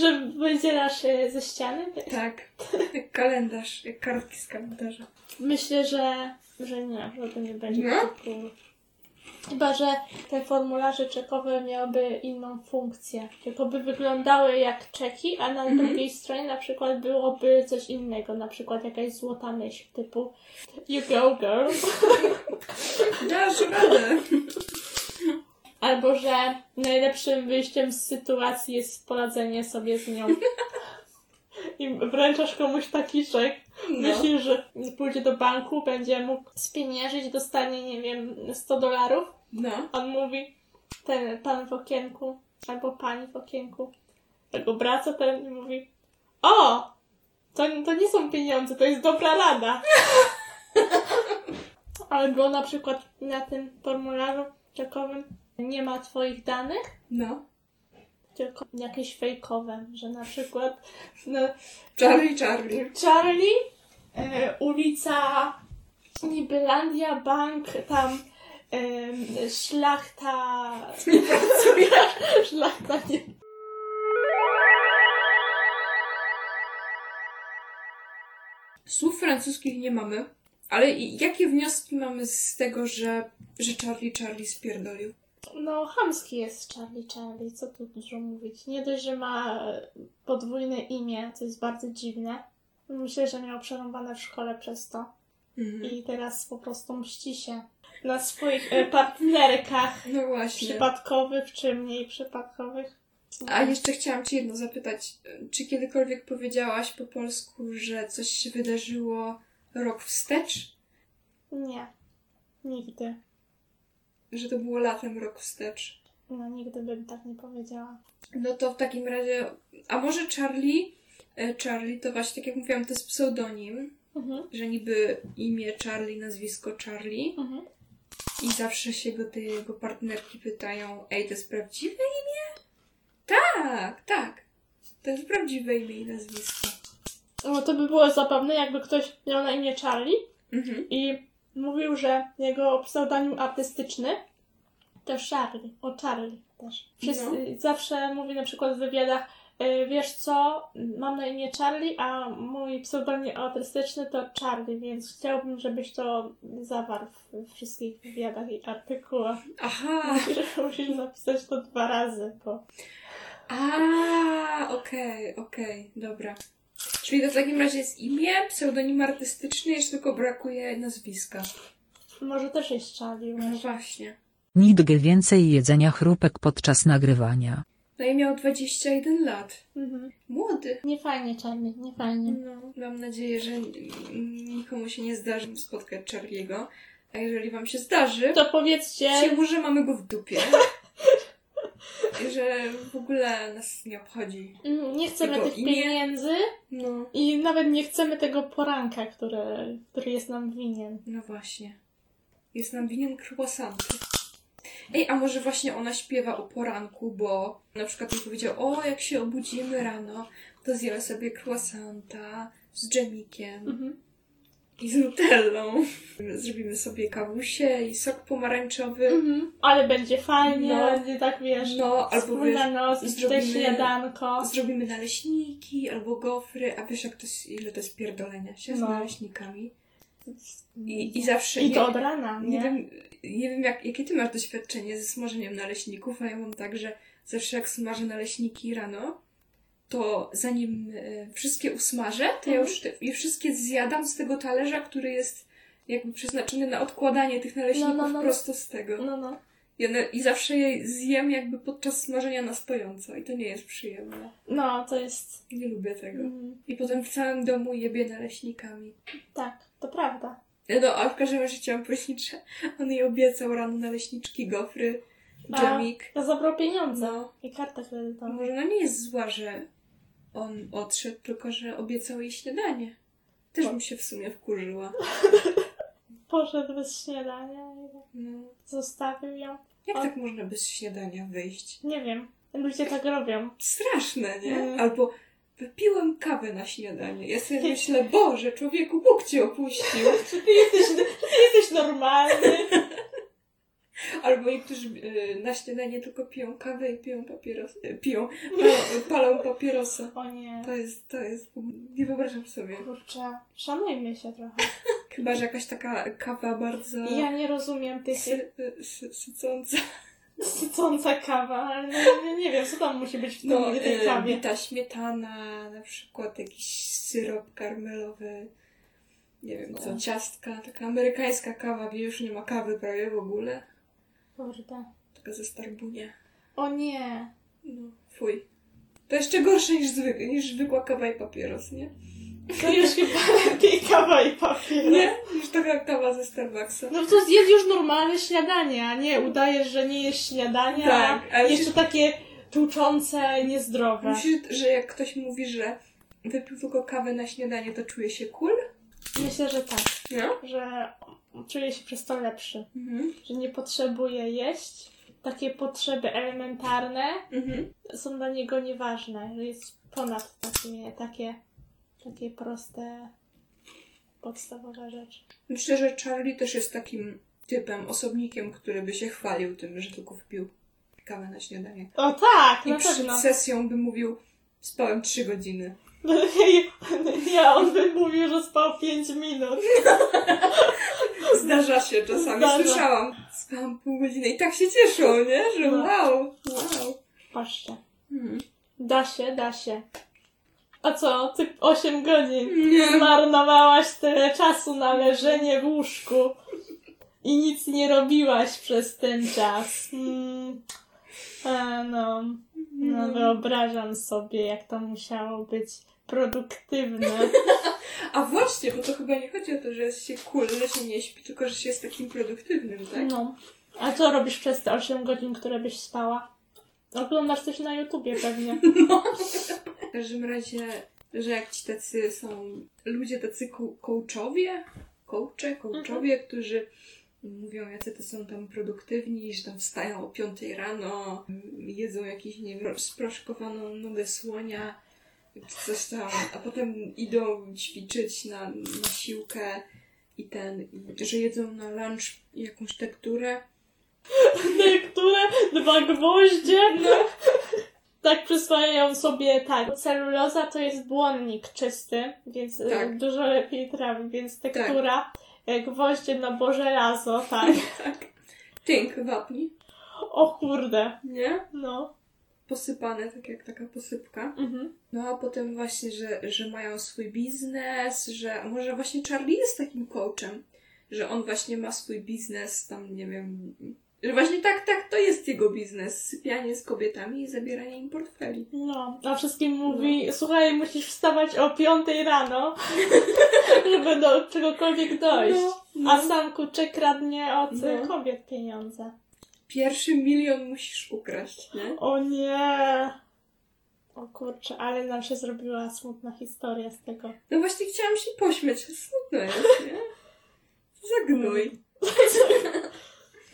Że wydzielasz e, ze ściany? Tak. Jak kalendarz, jak kartki z kalendarza. Myślę, że, że nie, że to nie będzie taki cool. Chyba, że te formularze czekowe miałyby inną funkcję. Tylko by wyglądały jak czeki, a na drugiej stronie na przykład byłoby coś innego. Na przykład jakaś złota myśl typu You go girl. [laughs] Dasz radę. Albo, że najlepszym wyjściem z sytuacji jest poradzenie sobie z nią. [laughs] I wręczasz komuś taki czek. No. Myślisz, że pójdzie do banku, będzie mógł spieniężyć, dostanie, nie wiem, 100 dolarów. No. On mówi, ten pan w okienku, albo pani w okienku, tak obraca ten i mówi, o, to, to nie są pieniądze, to jest dobra rada. [laughs] Albo na przykład na tym formularzu czekowym nie ma twoich danych, No. Tylko jakieś fejkowe, że na przykład no, Charlie, Charlie. Charlie, e, ulica Nibylandia, bank, tam em, szlachta... [laughs] szlachta nie... Słów francuskich nie mamy, ale jakie wnioski mamy z tego, że, że Charlie Charlie spierdolił? No, chamski jest Charlie Charlie, co tu dużo mówić. Nie dość, że ma podwójne imię, co jest bardzo dziwne. Myślę, że miał przerąbane w szkole przez to. Mhm. I teraz po prostu mści się na swoich e, partnerkach No właśnie. przypadkowych czy mniej przypadkowych. A jeszcze chciałam Cię jedno zapytać. Czy kiedykolwiek powiedziałaś po polsku, że coś się wydarzyło rok wstecz? Nie. Nigdy. Że to było latem rok wstecz? No, nigdy bym tak nie powiedziała. No to w takim razie... A może Charlie? e, Charlie to właśnie, tak jak mówiłam, to jest pseudonim, Mhm. że niby imię Charlie, nazwisko Charlie Mhm. i zawsze się go te jego partnerki pytają ej, to jest prawdziwe imię? Tak, tak. To jest prawdziwe imię i nazwisko. No to by było zabawne, jakby ktoś miał na imię Charlie Mhm. i mówił, że jego pseudonim artystyczny to Charlie. O Charlie też. Wszyscy, Zawsze mówi na przykład w wywiadach, e, wiesz co, mam na imię Charlie, a mój pseudonim artystyczny to Charlie, więc chciałbym, żebyś to zawarł w wszystkich wywiadach i artykułach. Aha. Musisz napisać to dwa razy, bo A, okej, okej, dobra. Czyli to w takim razie jest imię, pseudonim artystyczny, jeszcze tylko brakuje nazwiska. może też jest Charlie. No właśnie. Nigdy więcej jedzenia chrupek podczas nagrywania. No i miał 21 lat. Mhm. Młody. Nie fajnie, Charlie, nie fajnie. No, mam nadzieję, że nikomu się nie zdarzy spotkać Charlie'ego. A jeżeli wam się zdarzy, To powiedzcie, to że mamy go w dupie. [laughs] Że w ogóle nas nie obchodzi. mm, nie chcemy tych imię? pieniędzy No, i nawet nie chcemy tego poranka, który, który jest nam winien. no właśnie. Jest nam winien croissanty. Ej, a może właśnie ona śpiewa o poranku, bo na przykład mi powiedział, o jak się obudzimy rano, to zjemy sobie croissanta z dżemikiem. Mhm. I z nutellą. Zrobimy sobie kawusie i sok pomarańczowy. Mhm. Ale będzie fajnie, No. będzie tak wiesz. No, albo wiesz, noc, i zrobimy- też śniadanko. zrobimy naleśniki albo gofry, a wiesz jak to jest, ile to jest pierdolenia się z No. naleśnikami. I, i zawsze... I to od rana, nie? Nie wiem, nie wiem jak, jakie ty masz doświadczenie ze smażeniem naleśników, a ja mam tak, że zawsze jak smażę naleśniki rano, to zanim e, wszystkie usmażę, to ja Mhm. już je wszystkie zjadam z tego talerza, który jest jakby przeznaczony na odkładanie tych naleśników No, no, no. prosto z tego. No, no. I, one, I zawsze je zjem jakby podczas smażenia na stojąco i to nie jest przyjemne. No, to jest... Nie lubię tego. Mm, I potem w całym domu jebie naleśnikami. tak, to prawda. No, a w każdym razie chciałam powiedzieć, że on jej obiecał rano naleśniczki, gofry, A. dżemik. To zabrał pieniądze No. i kartę kredytową. Może ona nie jest zła, że on odszedł, tylko że obiecał jej śniadanie. Też bym się w sumie wkurzyła. [laughs] Poszedł bez śniadania i No. zostawił ją. Jak O. tak można bez śniadania wyjść? Nie wiem. Ludzie tak robią. Straszne, nie? Mm. Albo wypiłem kawę na śniadanie. Ja sobie myślę, Boże, człowieku, Bóg cię opuścił. Czy [laughs] ty jesteś, ty jesteś normalny? [laughs] Albo niektórzy y, na śniadanie tylko piją kawę i piją papieros. y, Piją, palą, palą papierosa. O nie. To jest, to jest, nie wyobrażam sobie. Kurczę, szanujmy się trochę. [laughs] Chyba, że jakaś taka kawa bardzo Ja nie rozumiem tych sy, sy, sycąca. [laughs] sycąca kawa, ale no, nie, nie wiem, co tam musi być w tym, No, tej kawie. bita śmietana, na przykład jakiś syrop karmelowy, nie wiem co, No. ciastka, taka amerykańska kawa, gdzie już nie ma kawy prawie w ogóle. Kurde. Taka ze Starbunie. O nie. No, fuj. To jeszcze gorsze niż, zwyk, niż zwykła kawa i papieros, nie? To już chyba lepiej kawa i papier. Nie? Niż taka kawa ze Starbucksa. No to zjedz już normalne śniadanie, a nie udajesz, że nie jesz śniadania, Tak, a ale jeszcze takie tłuczące, niezdrowe. Myślisz, że jak ktoś mówi, że wypił tylko kawę na śniadanie, to czuje się cool? Myślę, że tak, No. że czuje się przez to lepszy, Mhm. że nie potrzebuje jeść. Takie potrzeby elementarne Mhm. są dla niego nieważne, że jest ponad takie, takie, takie proste, podstawowe rzeczy. Myślę, że Charlie też jest takim typem, osobnikiem, który by się chwalił tym, że tylko wypił kawę na śniadanie. O tak, I na przed pewno. sesją by mówił, spałem trzy godziny. [laughs] Nie, on by mówił, że spał 5 minut. [laughs] Zdarza się czasami, Zdarza. słyszałam. Spałam pół godziny i tak się cieszą, nie? Że No. wow, wow. Patrzcie. Mhm. Da się, da się. A co, ty 8 godzin Nie. zmarnowałaś tyle czasu na leżenie w łóżku i nic nie robiłaś przez ten czas. Hmm. A no, no wyobrażam sobie, jak to musiało być produktywne. [laughs] A właśnie, bo to chyba nie chodzi o to, że jest się cool, że się nie śpi, tylko że się jest takim produktywnym, tak? No. A co robisz przez te 8 godzin, które byś spała? Oglądasz coś na YouTubie pewnie. [laughs] W każdym razie, że jak ci tacy są ludzie tacy coachowie, coache, coachowie, którzy mówią, jacy to są tam produktywni, że tam wstają o 5 rano, jedzą jakieś, nie wiem, sproszkowaną nogę słonia, coś tam, a potem idą ćwiczyć na, na siłkę i ten, i że jedzą na lunch jakąś tekturę. [laughs] Niektóre dwa gwoździe. Tak przyswajają sobie, tak. Celuloza to jest błonnik czysty, więc e, Tak. dużo lepiej trawi, więc tektura. e, Gwoździe no bo żelazo, tak. [laughs] Tak. Tynk wapni, O kurde. nie? No. Posypane, tak jak taka posypka. Mhm. No a potem właśnie, że, że mają swój biznes, że a może właśnie Charlie jest takim coachem, że on właśnie ma swój biznes, tam nie wiem, że właśnie tak, tak, to jest jego biznes, sypianie z kobietami i zabieranie im portfeli. No, a wszystkim mówi, słuchaj, musisz wstawać o 5 rano, [laughs] żeby do czegokolwiek dojść. No, A no. sam kurczę kradnie od No. kobiet pieniądze. Pierwszy milion musisz ukraść, nie? O nie! O kurczę, ale nam się zrobiła smutna historia z tego. No właśnie chciałam się pośmiać, smutno jest, nie? Zagnój.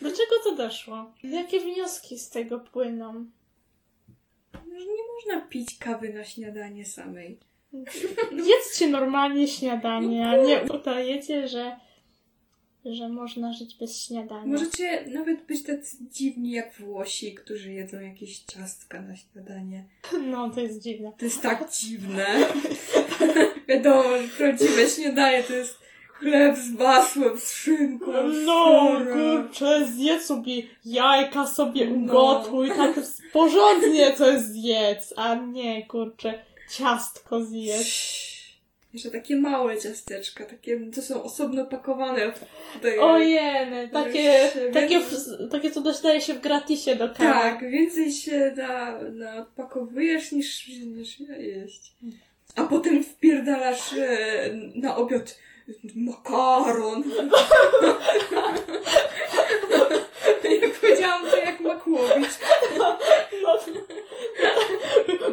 Do czego to doszło? Jakie wnioski z tego płyną? Że nie można pić kawy na śniadanie samej. Jedzcie normalnie śniadanie, a nie udajecie, że, że można żyć bez śniadania. Możecie nawet być tacy dziwni jak Włosi, którzy jedzą jakieś ciastka na śniadanie. No, to jest dziwne. To jest tak dziwne. [laughs] Wiadomo, że prawdziwe śniadanie to jest chleb z masłem, z szynką, No, kurczę, zjedz sobie jajka sobie No. ugotuj, tak porządnie to zjedz, a nie, kurczę, ciastko zjedz. Jeszcze takie małe ciasteczka, takie, to są osobno pakowane. Ojeny, takie, takie, w- takie co dostaje się w gratisie do kawy. Tak, więcej się na, na odpakowujesz niż, niż ja jeść. A potem wpierdalasz e, na obiad makaron. [laughs] jak powiedziałam, to jak makłowicz. [laughs]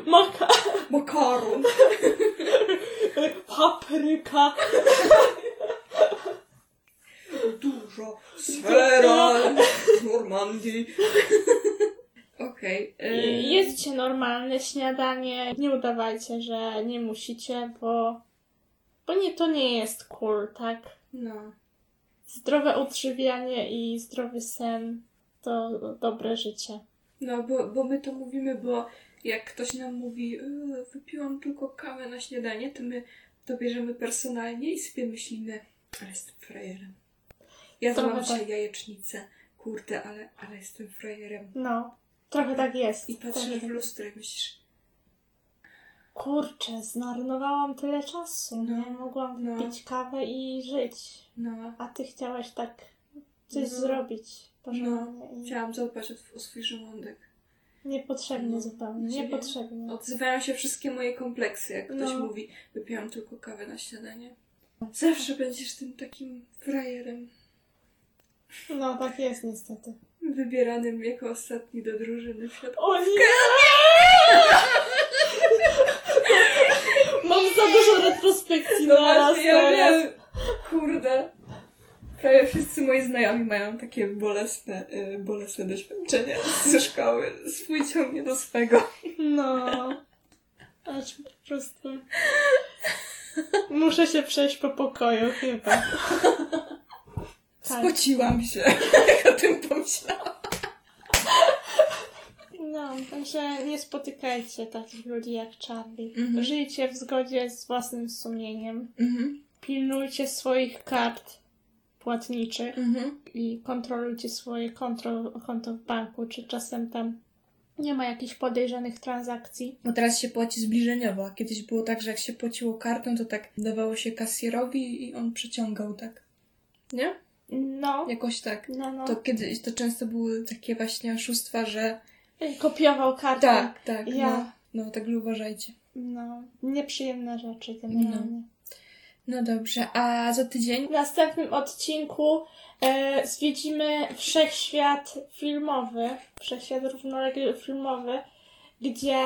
Maka, Makaron. Papryka. Dużo. Sfera. Z Normandii. Okej. e, Jedzcie normalne śniadanie. Nie udawajcie, że nie musicie, bo, bo nie, to nie jest cool, tak? No. Zdrowe odżywianie i zdrowy sen to dobre życie. No, bo, bo my to mówimy, bo jak ktoś nam mówi, "E, wypiłam tylko kawę na śniadanie, to my to bierzemy personalnie i sobie myślimy, ale jestem frajerem. Ja złam dzisiaj tak. jajecznicę, kurde, ale, ale jestem frajerem. No, trochę tak jest. I patrzysz Trochę w tak. lustro i myślisz, Kurczę, zmarnowałam tyle czasu, No, nie? Mogłam no. pić kawę i żyć. no, A ty chciałaś tak coś No. zrobić porządnie. i chciałam zadbać o swój żołądek. Niepotrzebnie No. zupełnie, Ciebie? niepotrzebnie. Odzywają się wszystkie moje kompleksy, jak ktoś No. mówi, wypiłam tylko kawę na śniadanie. Zawsze będziesz tym takim frajerem. No, tak jest niestety. Wybieranym jako ostatni do drużyny w środku. O nie! [laughs] Mam za dużo retrospekcji No na raz ja wiem. Kurde. Prawie wszyscy moi znajomi mają takie bolesne, y, bolesne doświadczenia ze szkoły. Swój ciągnie do swego. No. Aż po prostu... Muszę się przejść po pokoju chyba. Tak. Spociłam się, [laughs] jak o tym pomyślałam. No, także nie spotykajcie takich ludzi jak Charlie. Mhm. Żyjcie w zgodzie z własnym sumieniem. Mhm, Pilnujcie swoich kart płatniczych mhm. i kontrolujcie swoje konto, konto w banku, czy czasem tam nie ma jakichś podejrzanych transakcji. Bo teraz się płaci zbliżeniowo, kiedyś było tak, że jak się płaciło kartą, to tak dawało się kasjerowi i on przeciągał tak. Nie? No, Jakoś tak. no, no. To kiedyś to często były takie właśnie oszustwa, że Kopiował kartę. tak, tak, Ja. no, no tak uważajcie. No, nieprzyjemne rzeczy generalnie. No dobrze, a za tydzień? W następnym odcinku e, zwiedzimy wszechświat filmowy, wszechświat równoległy filmowy, gdzie,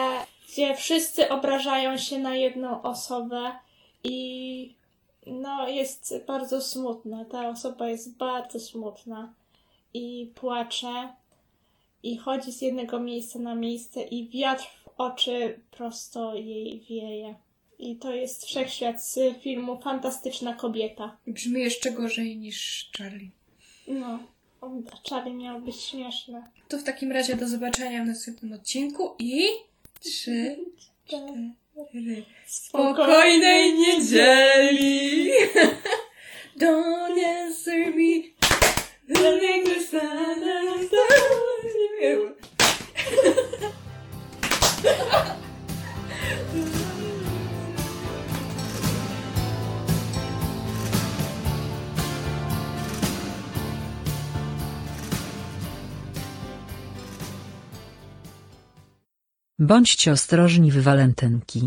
gdzie wszyscy obrażają się na jedną osobę i no jest bardzo smutna. Ta osoba jest bardzo smutna i płacze i chodzi z jednego miejsca na miejsce i wiatr w oczy prosto jej wieje. I to jest wszechświat z filmu Fantastyczna kobieta. Brzmi jeszcze gorzej niż Charlie. No, Charlie miał być śmieszne. To w takim razie do zobaczenia w następnym odcinku i trzy, cztery. Spokojnej niedzieli! Don't answer me. Nothing to stand Bądźcie ostrożni w walentynki.